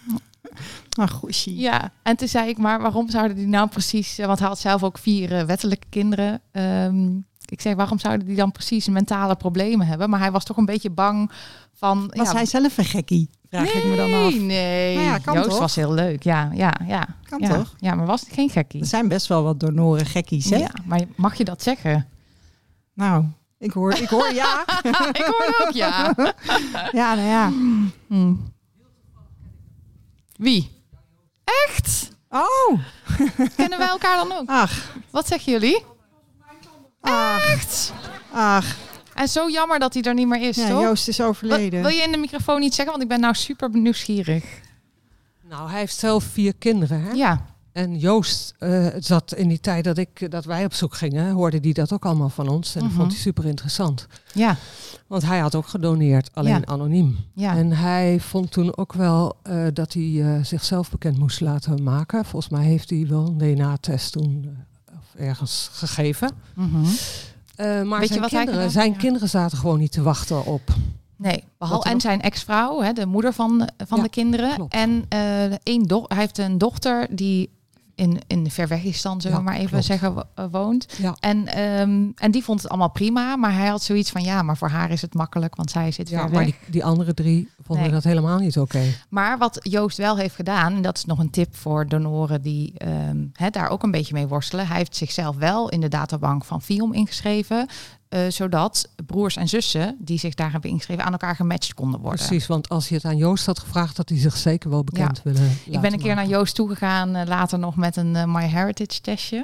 [LAUGHS] Ach, goeie. Ja, en toen zei ik, maar waarom zouden die nou precies, want hij had zelf ook vier wettelijke kinderen. Ehm, ik zei, waarom zouden die dan precies mentale problemen hebben? Maar hij was toch een beetje bang van... Was ja, hij zelf een gekkie? Vraag ik me dan af. Nee, nee. Nou ja, kan Joost toch? was heel leuk. Ja, ja, ja. Kan ja. toch? Ja, maar was het geen gekkie? Er zijn best wel wat donoren gekkies, hè? Ja, maar mag je dat zeggen? Nou, ik hoor, ik hoor ja. [LAUGHS] ik hoor ook ja. [LAUGHS] ja, nou ja. Hm. Wie? Echt? Oh, Kennen wij elkaar dan ook? ach, Wat zeggen jullie? ach, Echt? ach. En zo jammer dat hij er niet meer is, Ja, toch? Joost is overleden. wil je in de microfoon iets zeggen? Want ik ben nou super nieuwsgierig. Nou, hij heeft zelf vier kinderen. Hè? Ja. En Joost eh, zat in die tijd dat, ik, dat wij op zoek gingen, hoorde hij dat ook allemaal van ons. En dat Mhm. vond hij super interessant. Ja. Want hij had ook gedoneerd, alleen Ja. anoniem. Ja. En hij vond toen ook wel eh, dat hij eh, zichzelf bekend moest laten maken. Volgens mij heeft hij wel een DNA-test toen of ergens gegeven. Mhm. Eh, maar je zijn, wat hij kinderen, zijn Ja. kinderen zaten gewoon niet te wachten op. Nee, behalve Wat en zijn ex-vrouw, de moeder van, van Ja, de kinderen. klopt. En eh één do hij heeft een dochter die in, in Verwegistan, zullen we Ja, maar even klopt. zeggen, eh, woont. Ja. En, ehm, en die vond het allemaal prima, maar hij had zoiets van ja, maar voor haar is het makkelijk, want zij zit Ja, ver maar weg. die, die andere drie vonden Nee. dat helemaal niet oké. Maar wat Joost wel heeft gedaan, en dat is nog een tip voor donoren die hè, daar ook een beetje mee worstelen. Hij heeft zichzelf wel in de databank van FIOM ingeschreven, eh, zodat broers en zussen die zich daar hebben ingeschreven aan elkaar gematcht konden worden. Precies, want als je het aan Joost had gevraagd, had hij zich zeker wel bekend willen Ik ben een keer naar Joost toegegaan, eh, later nog met een eh, MyHeritage testje.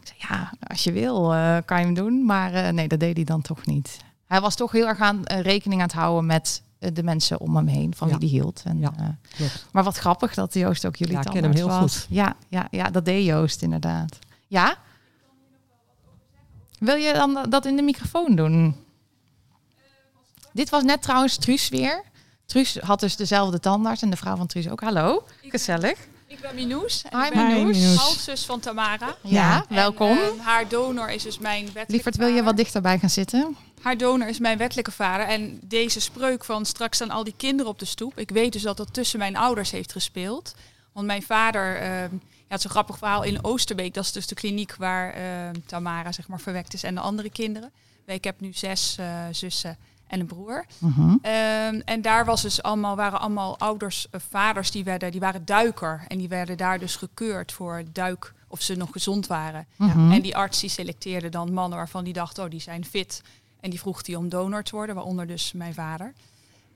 Ik zei, ja, als je wil, kan je hem doen. Maar nee, dat deed hij dan toch niet. Hij was toch heel erg aan rekening aan het houden met de mensen om hem heen, van Ja. wie die hield. En, Ja, maar wat grappig dat Joost ook jullie Ja, ik ken hem heel was. goed. Ja, ja, ja, dat deed Joost inderdaad. Ja? Wil je dan dat in de microfoon doen? Dit was net trouwens Truus weer. Truus had dus dezelfde tandarts en de vrouw van Truus ook. Hallo, gezellig. Ik ben Minoes. En Hi, ik ben Minoes. Halfzus van Tamara. Ja, En, welkom. ehm, haar donor is dus mijn wettelijke Lieverd, wil je wat dichterbij gaan zitten? Haar donor is mijn wettelijke vader. En deze spreuk van straks staan al die kinderen op de stoep. Ik weet dus dat dat tussen mijn ouders heeft gespeeld. Want mijn vader, ehm, ja, het is een grappig verhaal, in Oosterbeek, dat is dus de kliniek waar ehm, Tamara zeg maar verwekt is en de andere kinderen. Ik heb nu zes eh, zussen en een broer. Ehm, en daar was dus allemaal, waren allemaal ouders, eh, vaders die, werden, die waren duiker. En die werden daar dus gekeurd voor duik, of ze nog gezond waren. Mhm. En die arts die selecteerde dan mannen waarvan die dacht, oh die zijn fit. En die vroeg die om donor te worden, waaronder dus mijn vader.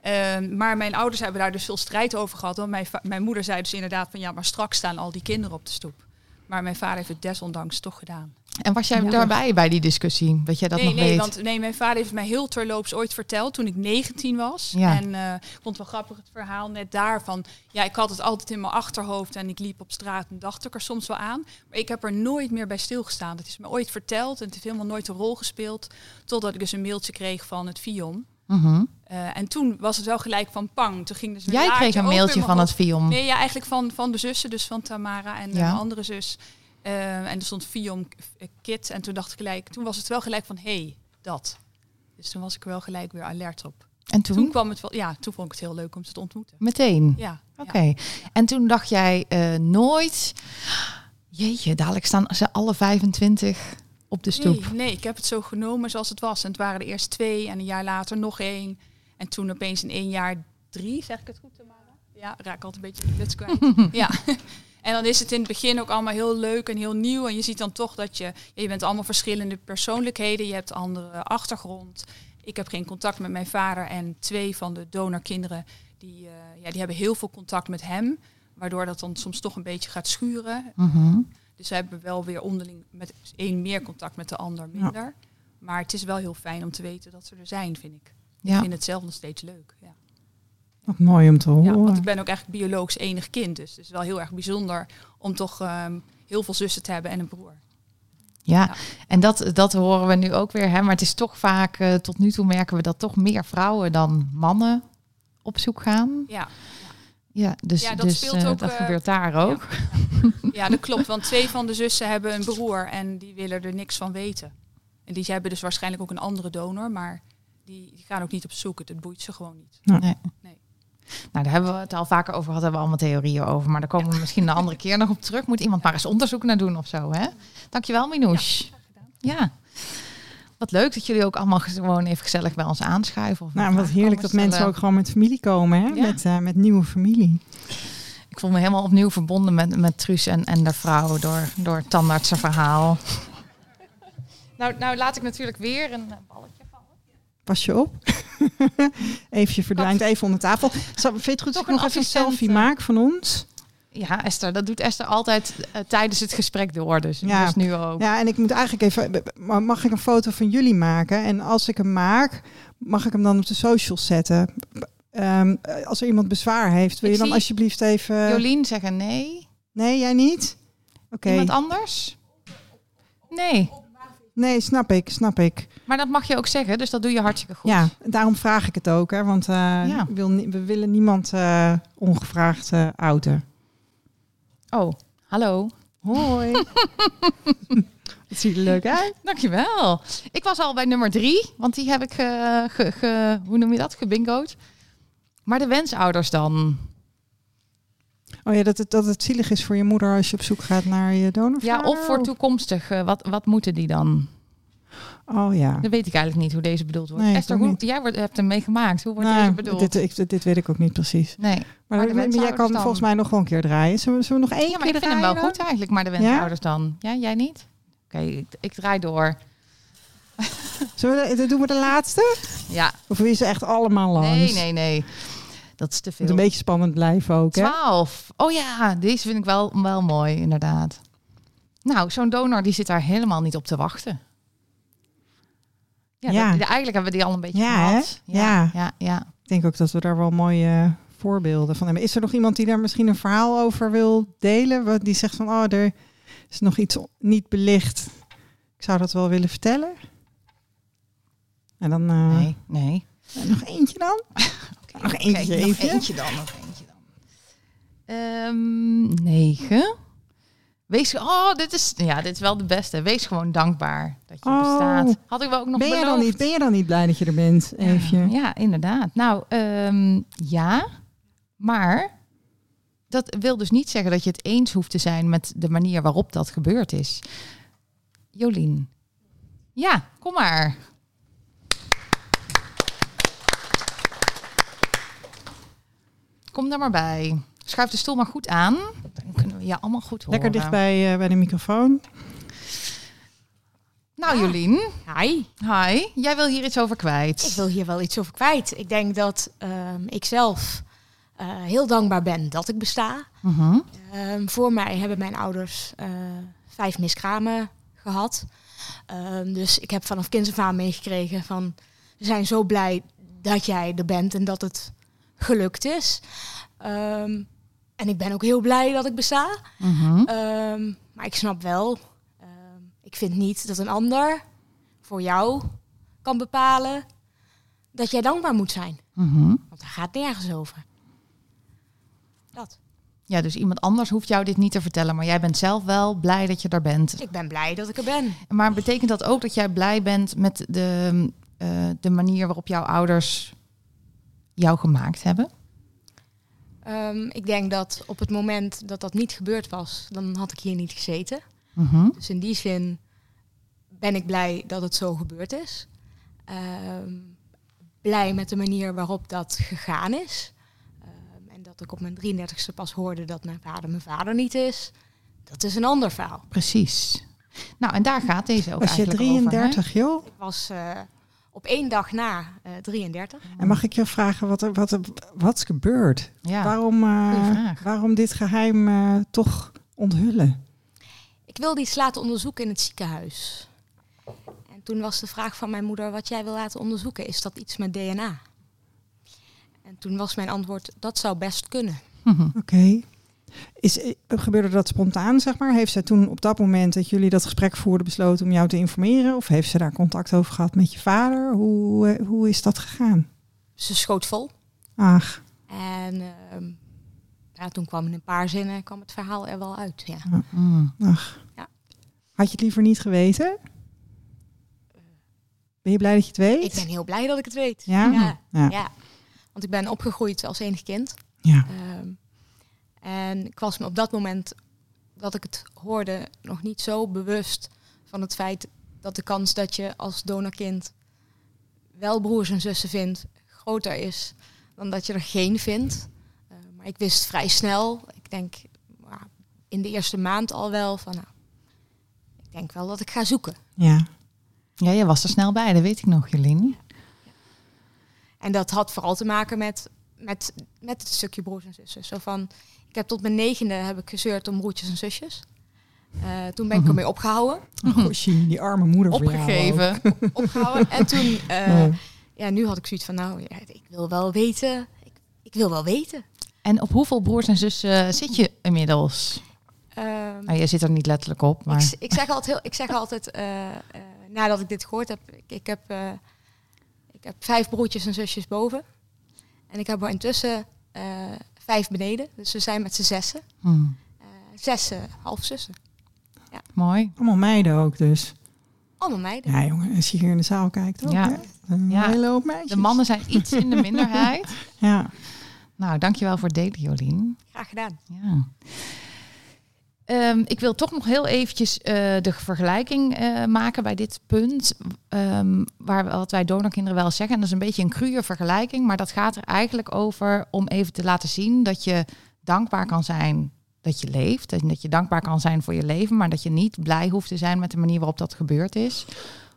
Ehm, maar mijn ouders hebben daar dus veel strijd over gehad. Want mijn, mijn moeder zei dus inderdaad van ja, maar straks staan al die kinderen op de stoep. Maar mijn vader heeft het desondanks toch gedaan. En was jij Ja. daarbij bij die discussie? Weet jij dat nee, nog nee, weet? want nee, mijn vader heeft mij heel terloops ooit verteld toen ik 19 was. Ja. En eh, ik vond het wel grappig het verhaal net daarvan. Ja, ik had het altijd in mijn achterhoofd en ik liep op straat en dacht ik er soms wel aan. Maar ik heb er nooit meer bij stilgestaan. Het is me ooit verteld en het heeft helemaal nooit een rol gespeeld. Totdat ik dus een mailtje kreeg van het FIOM. Mhm. Eh, en toen was het wel gelijk van pang. Toen ging dus Jij kreeg een mailtje van het film. Nee, ja, eigenlijk van, van de zussen, dus van Tamara en Ja. mijn andere zus. Eh, en er stond Fiom eh, Kit. En toen dacht ik gelijk, toen was het wel gelijk van, hé, hey, dat. Dus toen was ik wel gelijk weer alert op. En Toen, toen? kwam het wel, ja, toen vond ik het heel leuk om ze te ontmoeten. Meteen? Ja. Oké. En toen dacht jij eh, nooit... Jeetje, dadelijk staan ze alle 25 op de stoep. Nee, nee, ik heb het zo genomen zoals het was. En het waren er eerst twee en een jaar later nog één. En toen opeens in één jaar drie, zeg ik het goed, Tamara? Ja, raak altijd een beetje de kluts kwijt. [LAUGHS] ja. En dan is het in het begin ook allemaal heel leuk en heel nieuw. En je ziet dan toch dat je... je bent allemaal verschillende persoonlijkheden. Je hebt andere achtergrond. Ik heb geen contact met mijn vader. En twee van de donorkinderen... die, eh, ja, die hebben heel veel contact met hem. Waardoor dat dan soms toch een beetje gaat schuren. Mhm. Dus ze hebben wel weer onderling met één meer contact met de ander minder. Maar het is wel heel fijn om te weten dat ze er zijn, vind ik. Ik Ja. vind het zelf nog steeds leuk. Ja. Wat mooi om te Ja, horen. want ik ben ook eigenlijk biologisch enig kind. Dus het is wel heel erg bijzonder om toch ehm, heel veel zussen te hebben en een broer. Ja, Ja. en dat, dat horen we nu ook weer. Hè? Maar het is toch vaak, eh, tot nu toe merken we dat toch meer vrouwen dan mannen op zoek gaan. Ja, Ja, dus, Ja, dat dus speelt eh, ook, dat eh, gebeurt daar ook. Ja, dat klopt. Want twee van de zussen hebben een broer en die willen er niks van weten. En die hebben dus waarschijnlijk ook een andere donor, maar die, die gaan ook niet op zoek. Het boeit ze gewoon niet. Nou, daar hebben we het al vaker over gehad, hebben we allemaal theorieën over. Maar daar komen we misschien een [LAUGHS] andere keer nog op terug. Moet iemand maar eens onderzoek naar doen of zo, hè? Dankjewel, Minouche. Ja. Wat leuk dat jullie ook allemaal gewoon even gezellig bij ons aanschuiven. Of Nou, wat heerlijk dat mensen ook gewoon met familie komen, hè? Ja. Met, eh, met nieuwe familie. Ik voel me helemaal opnieuw verbonden met, met Truus en, en de vrouw door, door het tandartsenverhaal. [LAUGHS] Nou, nou laat ik natuurlijk weer een eh, balletje vallen. Pas je op. [LAUGHS] even, je verdwijnt even onder tafel. Zal, vind je het goed ik nog een even een selfie eh. maak van ons? Ja, Esther, dat doet Esther altijd eh, tijdens het gesprek door. Dus, Ja. dus nu ook. Ja, en ik moet eigenlijk even... maar Mag ik een foto van jullie maken? En als ik hem maak, mag ik hem dan op de socials zetten? Ehm, als er iemand bezwaar heeft, wil Ik je dan alsjeblieft even... Jolien zeggen nee. Nee, jij niet? Oké. Iemand anders? Nee. Nee, snap ik, snap ik. Maar dat mag je ook zeggen, dus dat doe je hartstikke goed. Ja, daarom vraag ik het ook, hè, want eh, Ja. wil, we willen niemand eh, ongevraagd eh outen. Oh, hallo. Hoi. [LAUGHS] Het ziet er leuk uit. Dankjewel. Ik was al bij nummer drie, want die heb ik, ge, ge, ge- hoe noem je dat, gebingoed. Maar de wensouders dan? Oh ja, dat het, dat het zielig is voor je moeder als je op zoek gaat naar je donorvader? Ja, of voor toekomstig. eh, wat, wat moeten die dan? Oh ja. Dat weet ik eigenlijk niet hoe deze bedoeld wordt. Nee, Esther, ook hoe, niet. jij wordt, hebt hem meegemaakt. Hoe wordt Nou, deze bedoeld? dit, ik, dit weet ik ook niet precies. nee. Maar, Maar jij kan dan? volgens mij nog wel een keer draaien. Zullen we, zullen we nog één Ja, maar keer ik vind hem wel goed eigenlijk, maar de wensouders dan. Ja, jij niet? Oké, ik, ik draai door. [LAUGHS] Zullen we, doen we de laatste? Ja, Of is ze echt allemaal langs? nee, nee, nee. Dat is te veel. moet een beetje spannend blijven ook, hè? 12. Oh ja, deze vind ik wel, wel mooi, inderdaad. Nou, zo'n donor die zit daar helemaal niet op te wachten. Ja, Ja. dat- eigenlijk hebben we die al een beetje Ja, gehad. Ja. ja, ja. Ik denk ook dat we daar wel mooie voorbeelden van hebben. Is er nog iemand die daar misschien een verhaal over wil delen? Wat die zegt van, oh, er is nog iets niet belicht. Ik zou dat wel willen vertellen. En dan eh, Nee, nee. nog eentje dan. [LAUGHS] nog eentje, nog eentje dan, nog eentje dan. Ehm, negen. Wees, oh, dit is, ja, dit is wel de beste. Wees gewoon dankbaar dat je Oh. bestaat. Had ik wel ook nog Ben je, dan niet, ben je dan niet blij dat je er bent? Eefje? Ja, ja, inderdaad. Nou, ehm, ja, maar dat wil dus niet zeggen dat je het eens hoeft te zijn met de manier waarop dat gebeurd is. Jolien. Ja, kom maar. Kom er maar bij. Schuif de stoel maar goed aan. Je allemaal goed horen. Lekker dicht bij, eh, bij de microfoon. Nou, Jolien. Hi, Hi. Jij wil hier iets over kwijt. ik wil hier wel iets over kwijt. Ik denk dat ehm, ik zelf eh, heel dankbaar ben dat ik besta. Mhm. Ehm, voor mij hebben mijn ouders eh, vijf miskramen gehad. Ehm, dus ik heb vanaf kinds af aan meegekregen van... we zijn zo blij dat jij er bent en dat het gelukt is. Ehm, en ik ben ook heel blij dat ik besta. Mhm. Ehm, maar ik snap wel, ehm, ik vind niet dat een ander voor jou kan bepalen dat jij dankbaar moet zijn. Mhm. Want daar gaat nergens over. Dat. Ja, dus iemand anders hoeft jou dit niet te vertellen, maar jij bent zelf wel blij dat je er bent. Ik ben blij dat ik er ben. Maar betekent dat ook dat jij blij bent met de, eh, de manier waarop jouw ouders jou gemaakt hebben? Ehm, ik denk dat op het moment dat dat niet gebeurd was, dan had ik hier niet gezeten. Mhm. Dus in die zin ben ik blij dat het zo gebeurd is. Ehm, blij met de manier waarop dat gegaan is. Ehm, en dat ik op mijn 33ste pas hoorde dat mijn vader mijn vader niet is. Dat is een ander verhaal. Precies. Nou, en daar gaat deze ook Was je eigenlijk over, hè? 33, joh? Ik was eh, op één dag na eh 33. En mag ik je vragen wat er, wat er wat is gebeurd? Ja. Waarom, eh, waarom dit geheim eh, toch onthullen? Ik wilde iets laten onderzoeken in het ziekenhuis. En toen was de vraag van mijn moeder, wat jij wil laten onderzoeken, is dat iets met DNA? En toen was mijn antwoord, dat zou best kunnen. Oké. Is, gebeurde dat spontaan, zeg maar? Heeft zij toen op dat moment dat jullie dat gesprek voerden besloten om jou te informeren? Of heeft ze daar contact over gehad met je vader? Hoe, eh, hoe is dat gegaan? Ze schoot vol. Ach, En ehm, ja, toen kwam in een paar zinnen kwam het verhaal er wel uit. Ja. Mm. Ach. Ja. Had je het liever niet geweten? Ben je blij dat je het weet? Ik ben heel blij dat ik het weet. Ja? Ja. Ja. ja. Want ik ben opgegroeid als enig kind. Ja. Ehm, en ik was me op dat moment dat ik het hoorde nog niet zo bewust van het feit dat de kans dat je als donorkind wel broers en zussen vindt groter is dan dat je er geen vindt. Eh, maar ik wist vrij snel, ik denk in de eerste maand al wel van nou, ik denk wel dat ik ga zoeken. Ja. Ja, je was er snel bij, dat weet ik nog, Jolien. En dat had vooral te maken met, met, met het stukje broers en zussen. Zo van, ik heb tot mijn negende heb ik gezeurd om broertjes en zusjes. Eh, toen ben ik ermee opgehouden. Goshie, die arme moeder. Opgegeven. [LAUGHS] opgehouden. En toen, eh, Ja. ja, nu had ik zoiets van, nou, ja, ik wil wel weten. Ik, ik wil wel weten. En op hoeveel broers en zussen zit je inmiddels? Ehm, Nou, je zit er niet letterlijk op, maar... ik, ik zeg altijd, heel, ik zeg altijd eh, eh, nadat ik dit gehoord heb, ik, ik heb, eh, ik heb vijf broertjes en zusjes boven. En ik heb er intussen eh, vijf beneden. Dus we zijn met z'n zessen. Hmm, Eh zes halfzussen. mooi. Allemaal meiden ook dus. Allemaal meiden. Ja jongen, als je hier in de zaal kijkt ook. Ja. hè? Een Ja. hele hoop meisjes. De mannen zijn iets in de minderheid. [LAUGHS] Ja. Nou, dankjewel voor het delen, Jolien. Graag gedaan. Ja. Ehm, ik wil toch nog heel eventjes eh, de vergelijking eh, maken bij dit punt. Ehm, waar wat wij donorkinderen wel zeggen. En dat is een beetje een cruwe vergelijking. Maar dat gaat er eigenlijk over om even te laten zien dat je dankbaar kan zijn dat je leeft. En dat je dankbaar kan zijn voor je leven. Maar dat je niet blij hoeft te zijn met de manier waarop dat gebeurd is.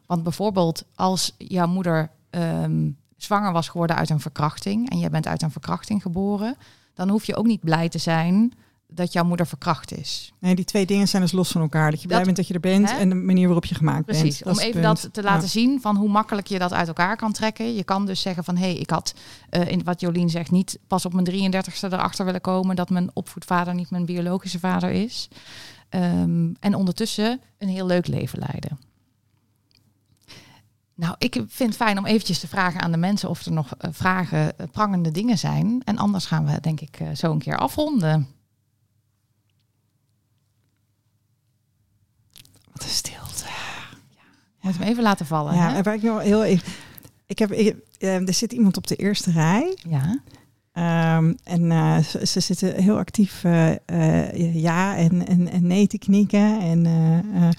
Want bijvoorbeeld als jouw moeder ehm, zwanger was geworden uit een verkrachting. En jij bent uit een verkrachting geboren. Dan hoef je ook niet blij te zijn dat jouw moeder verkracht is. Nee, die twee dingen zijn dus los van elkaar. Dat je blij bent dat je er bent hè? en de manier waarop je gemaakt Precies, bent. om is het even punt. dat te laten Ja. zien van hoe makkelijk je dat uit elkaar kan trekken. Je kan dus zeggen van hé, hey, ik had eh, in wat Jolien zegt niet pas op mijn 33ste erachter willen komen dat mijn opvoedvader niet mijn biologische vader is. Ehm, en ondertussen een heel leuk leven leiden. Nou, ik vind het fijn om eventjes te vragen aan de mensen of er nog eh, vragen, eh, prangende dingen zijn. En anders gaan we denk ik zo een keer afronden. Wat een stilte. Je moet hem even laten vallen. Ja, hè? waar ik nog heel even... Ik heb, ik, eh, er zit iemand op de eerste rij. ja. Ehm, en eh, ze, ze zitten heel actief eh, ja en, en, en nee te knikken. En, eh, eh,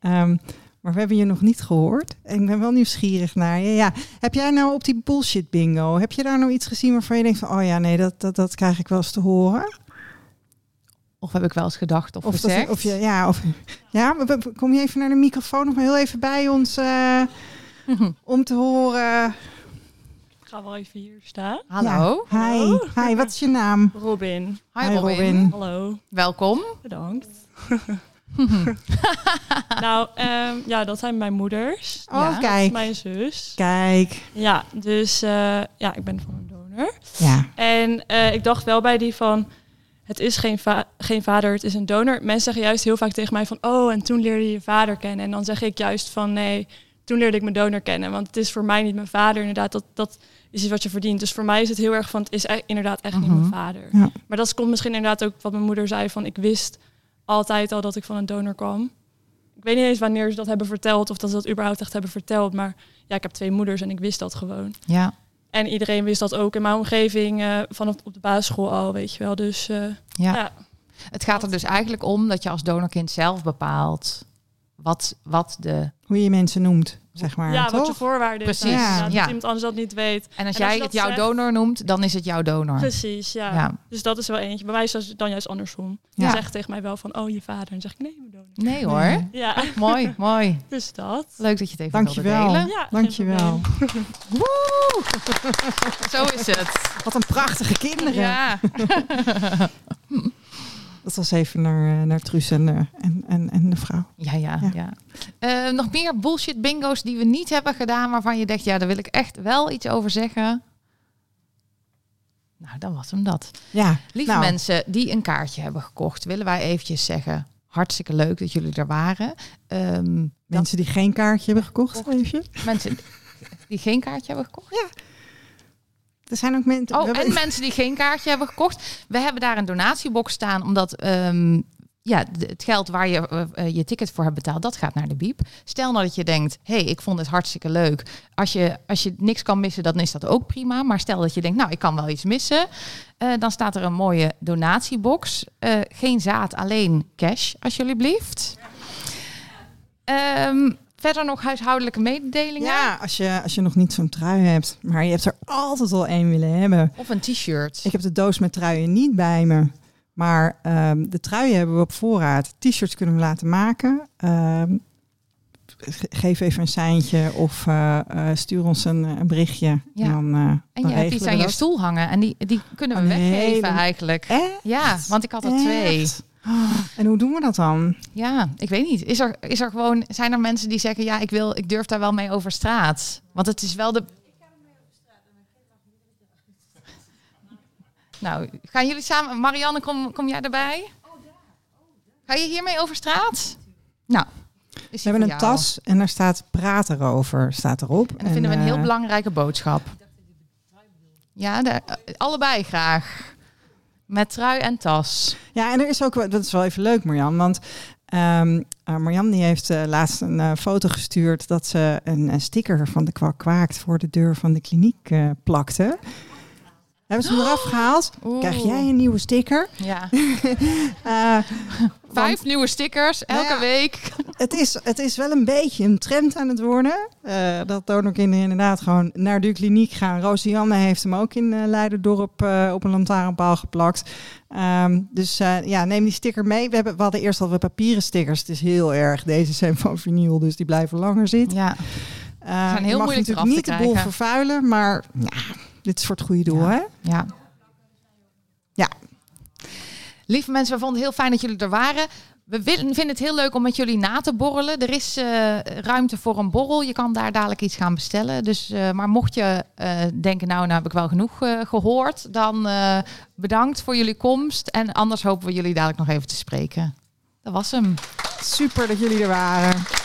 ehm, maar we hebben je nog niet gehoord. En ik ben wel nieuwsgierig naar je. Ja, heb jij nou op die bullshit bingo, heb je daar nou iets gezien waarvan je denkt van, oh ja, nee, dat, dat, dat krijg ik wel eens te horen? Of heb ik wel eens gedacht of, Of, gezegd? dat, of je, ja, of, ja, kom je even naar de microfoon nog maar heel even bij ons eh, om te horen. Ik ga wel even hier staan. Hallo. Ja. Hi, hi, wat is je naam? Robin. Hi, Hi, Robin. Robin. Hallo. Welkom. Bedankt. [LAUGHS] nou, ehm, ja, dat zijn mijn moeders. Oh, Ja, Dat is kijk, mijn zus. kijk. Ja, dus eh, ja, ik ben van een donor. Ja, En eh, ik dacht wel bij die van, het is geen, va- geen vader, het is een donor. Mensen zeggen juist heel vaak tegen mij van, oh, en toen leerde je je vader kennen. En dan zeg ik juist van, nee, toen leerde ik mijn donor kennen. Want het is voor mij niet mijn vader, inderdaad, dat, dat is iets wat je verdient. Dus voor mij is het heel erg van, het is e- inderdaad echt niet Mhm. mijn vader. Ja. Maar dat komt misschien inderdaad ook wat mijn moeder zei van, ik wist altijd al dat ik van een donor kwam. Ik weet niet eens wanneer ze dat hebben verteld of dat ze dat überhaupt echt hebben verteld. Maar ja, ik heb twee moeders en ik wist dat gewoon. Ja. En iedereen wist dat ook in mijn omgeving, eh, vanaf op de basisschool al, weet je wel. Dus eh, ja. ja. Het gaat er dus eigenlijk om dat je als donorkind zelf bepaalt wat, wat de... hoe je mensen noemt, zeg maar. ja, toch? wat je voorwaarden is. Precies, inderdaad, ja. Dat iemand anders dat niet weet. En als En jij als je het jouw zegt- donor noemt, dan is het jouw donor. Precies, ja. Ja. Dus dat is wel eentje. Bij mij is het dan juist andersom. Ja. Ze zegt tegen mij wel van, oh, je vader. En dan zeg ik, nee, mijn donor. Nee hoor. Ja, [LAUGHS] mooi, mooi. dus dat. Leuk dat je het even wilde Dankjewel. delen. Ja, Dankjewel. [LAUGHS] Woe! Zo is het. Wat een prachtige kinderen. Ja. [LAUGHS] Dat was even naar, eh, naar Truus en, eh, en, en, en de vrouw. Ja, ja, Ja. ja. Eh, nog meer bullshit bingo's die we niet hebben gedaan, waarvan je denkt, ja, daar wil ik echt wel iets over zeggen. Nou, dan was hem dat. Ja, Lieve nou, mensen die een kaartje hebben gekocht, willen wij eventjes zeggen, hartstikke leuk dat jullie er waren. Ehm, Mensen die geen kaartje hebben gekocht, even. mensen die geen kaartje hebben gekocht. Er zijn ook mensen... Oh, en mensen die geen kaartje hebben gekocht. We hebben daar een donatiebox staan, omdat ehm, ja, het geld waar je eh, eh, je ticket voor hebt betaald, dat gaat naar de biep. Stel nou dat je denkt, hé, hey, ik vond het hartstikke leuk. Als je, als je niks kan missen, dan is dat ook prima. Maar stel dat je denkt, nou, ik kan wel iets missen. eh, dan staat er een mooie donatiebox. Geen zaad, alleen cash, alsjeblieft. Ehm, verder nog huishoudelijke mededelingen. Ja, als je, als je nog niet zo'n trui hebt, maar je hebt er altijd al één willen hebben. Of een t-shirt. Ik heb de doos met truien niet bij me. Maar ehm, de truien hebben we op voorraad. T-shirts kunnen we laten maken. Ehm, ge- geef even een seintje of eh, eh, stuur ons een, een berichtje. Ja. En dan, eh, En je hebt iets aan je stoel hangen. En die, die kunnen we weggeven hele- eigenlijk. Echt? Ja, want ik had er Echt? twee. Oh, [GASPS] en hoe doen we dat dan? Ja, ik weet niet. Is er, is er gewoon, zijn er mensen die zeggen, ja, ik, wil, ik durf daar wel mee over straat? Want het is wel de... Nou, gaan jullie samen... Marianne, kom, kom jij erbij? Ga je hiermee over straat? Nou, We hebben een tas en daar staat praat erover, staat erop. En dat vinden we een heel eh, belangrijke boodschap. Ja, de, eh, allebei graag. Met trui en tas. Ja, en er is ook, dat is wel even leuk Marjan, want ehm eh, Marjan die heeft eh, laatst een eh, foto gestuurd dat ze een, eh, sticker van de kwak kwaakt voor de deur van de kliniek plakte. Hebben ze hem eraf gehaald? Krijg jij een nieuwe sticker? Ja. [LAUGHS] Eh, Vijf nieuwe stickers elke Nou ja, week. het, is, het is wel een beetje een trend aan het worden. eh, dat donorkinderen inderdaad gewoon naar de kliniek gaan. Rosianne heeft hem ook in eh, Leiderdorp op een lantaarnpaal geplakt. Ehm, dus ja, neem die sticker mee. We, hebben, we hadden eerst al papieren stickers. Het is heel erg. Deze zijn van vinyl, dus die blijven langer zitten. Ja. Uh, zijn heel je mag moeilijk natuurlijk niet te de boel vervuilen, maar ja, dit is voor het goede doel, hè? Ja. Ja. Lieve mensen, we vonden het heel fijn dat jullie er waren. We vinden het heel leuk om met jullie na te borrelen. Er is eh, ruimte voor een borrel. Je kan daar dadelijk iets gaan bestellen. Dus, eh, maar mocht je eh, denken, nou, nou heb ik wel genoeg eh, gehoord, dan bedankt voor jullie komst. En anders hopen we jullie dadelijk nog even te spreken. Dat was hem. Super dat jullie er waren.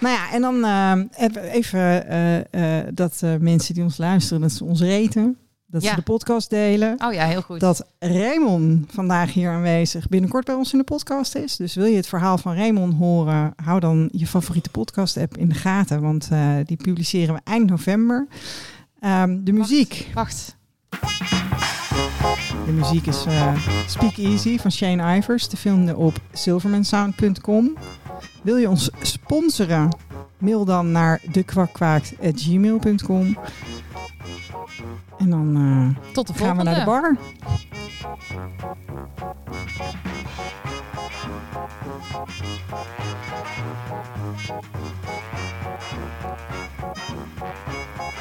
Nou ja, en dan eh, even- even eh, eh, dat mensen die ons luisteren, dat ze ons reten. Dat Ja. ze de podcast delen. Oh ja, heel goed. Dat Raymond vandaag hier aanwezig binnenkort bij ons in de podcast is. Dus wil je het verhaal van Raymond horen, hou dan je favoriete podcast app in de gaten. Want die publiceren we eind november. Ehm, de muziek. Wacht. De muziek is Speak Easy van Shane Ivers. Te vinden op silvermansound.com. Wil je ons sponsoren? Mail dan naar dekwakwaakt.gmail.com. En dan eh, Tot de gaan we naar de bar.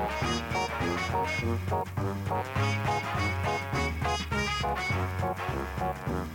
Thank you.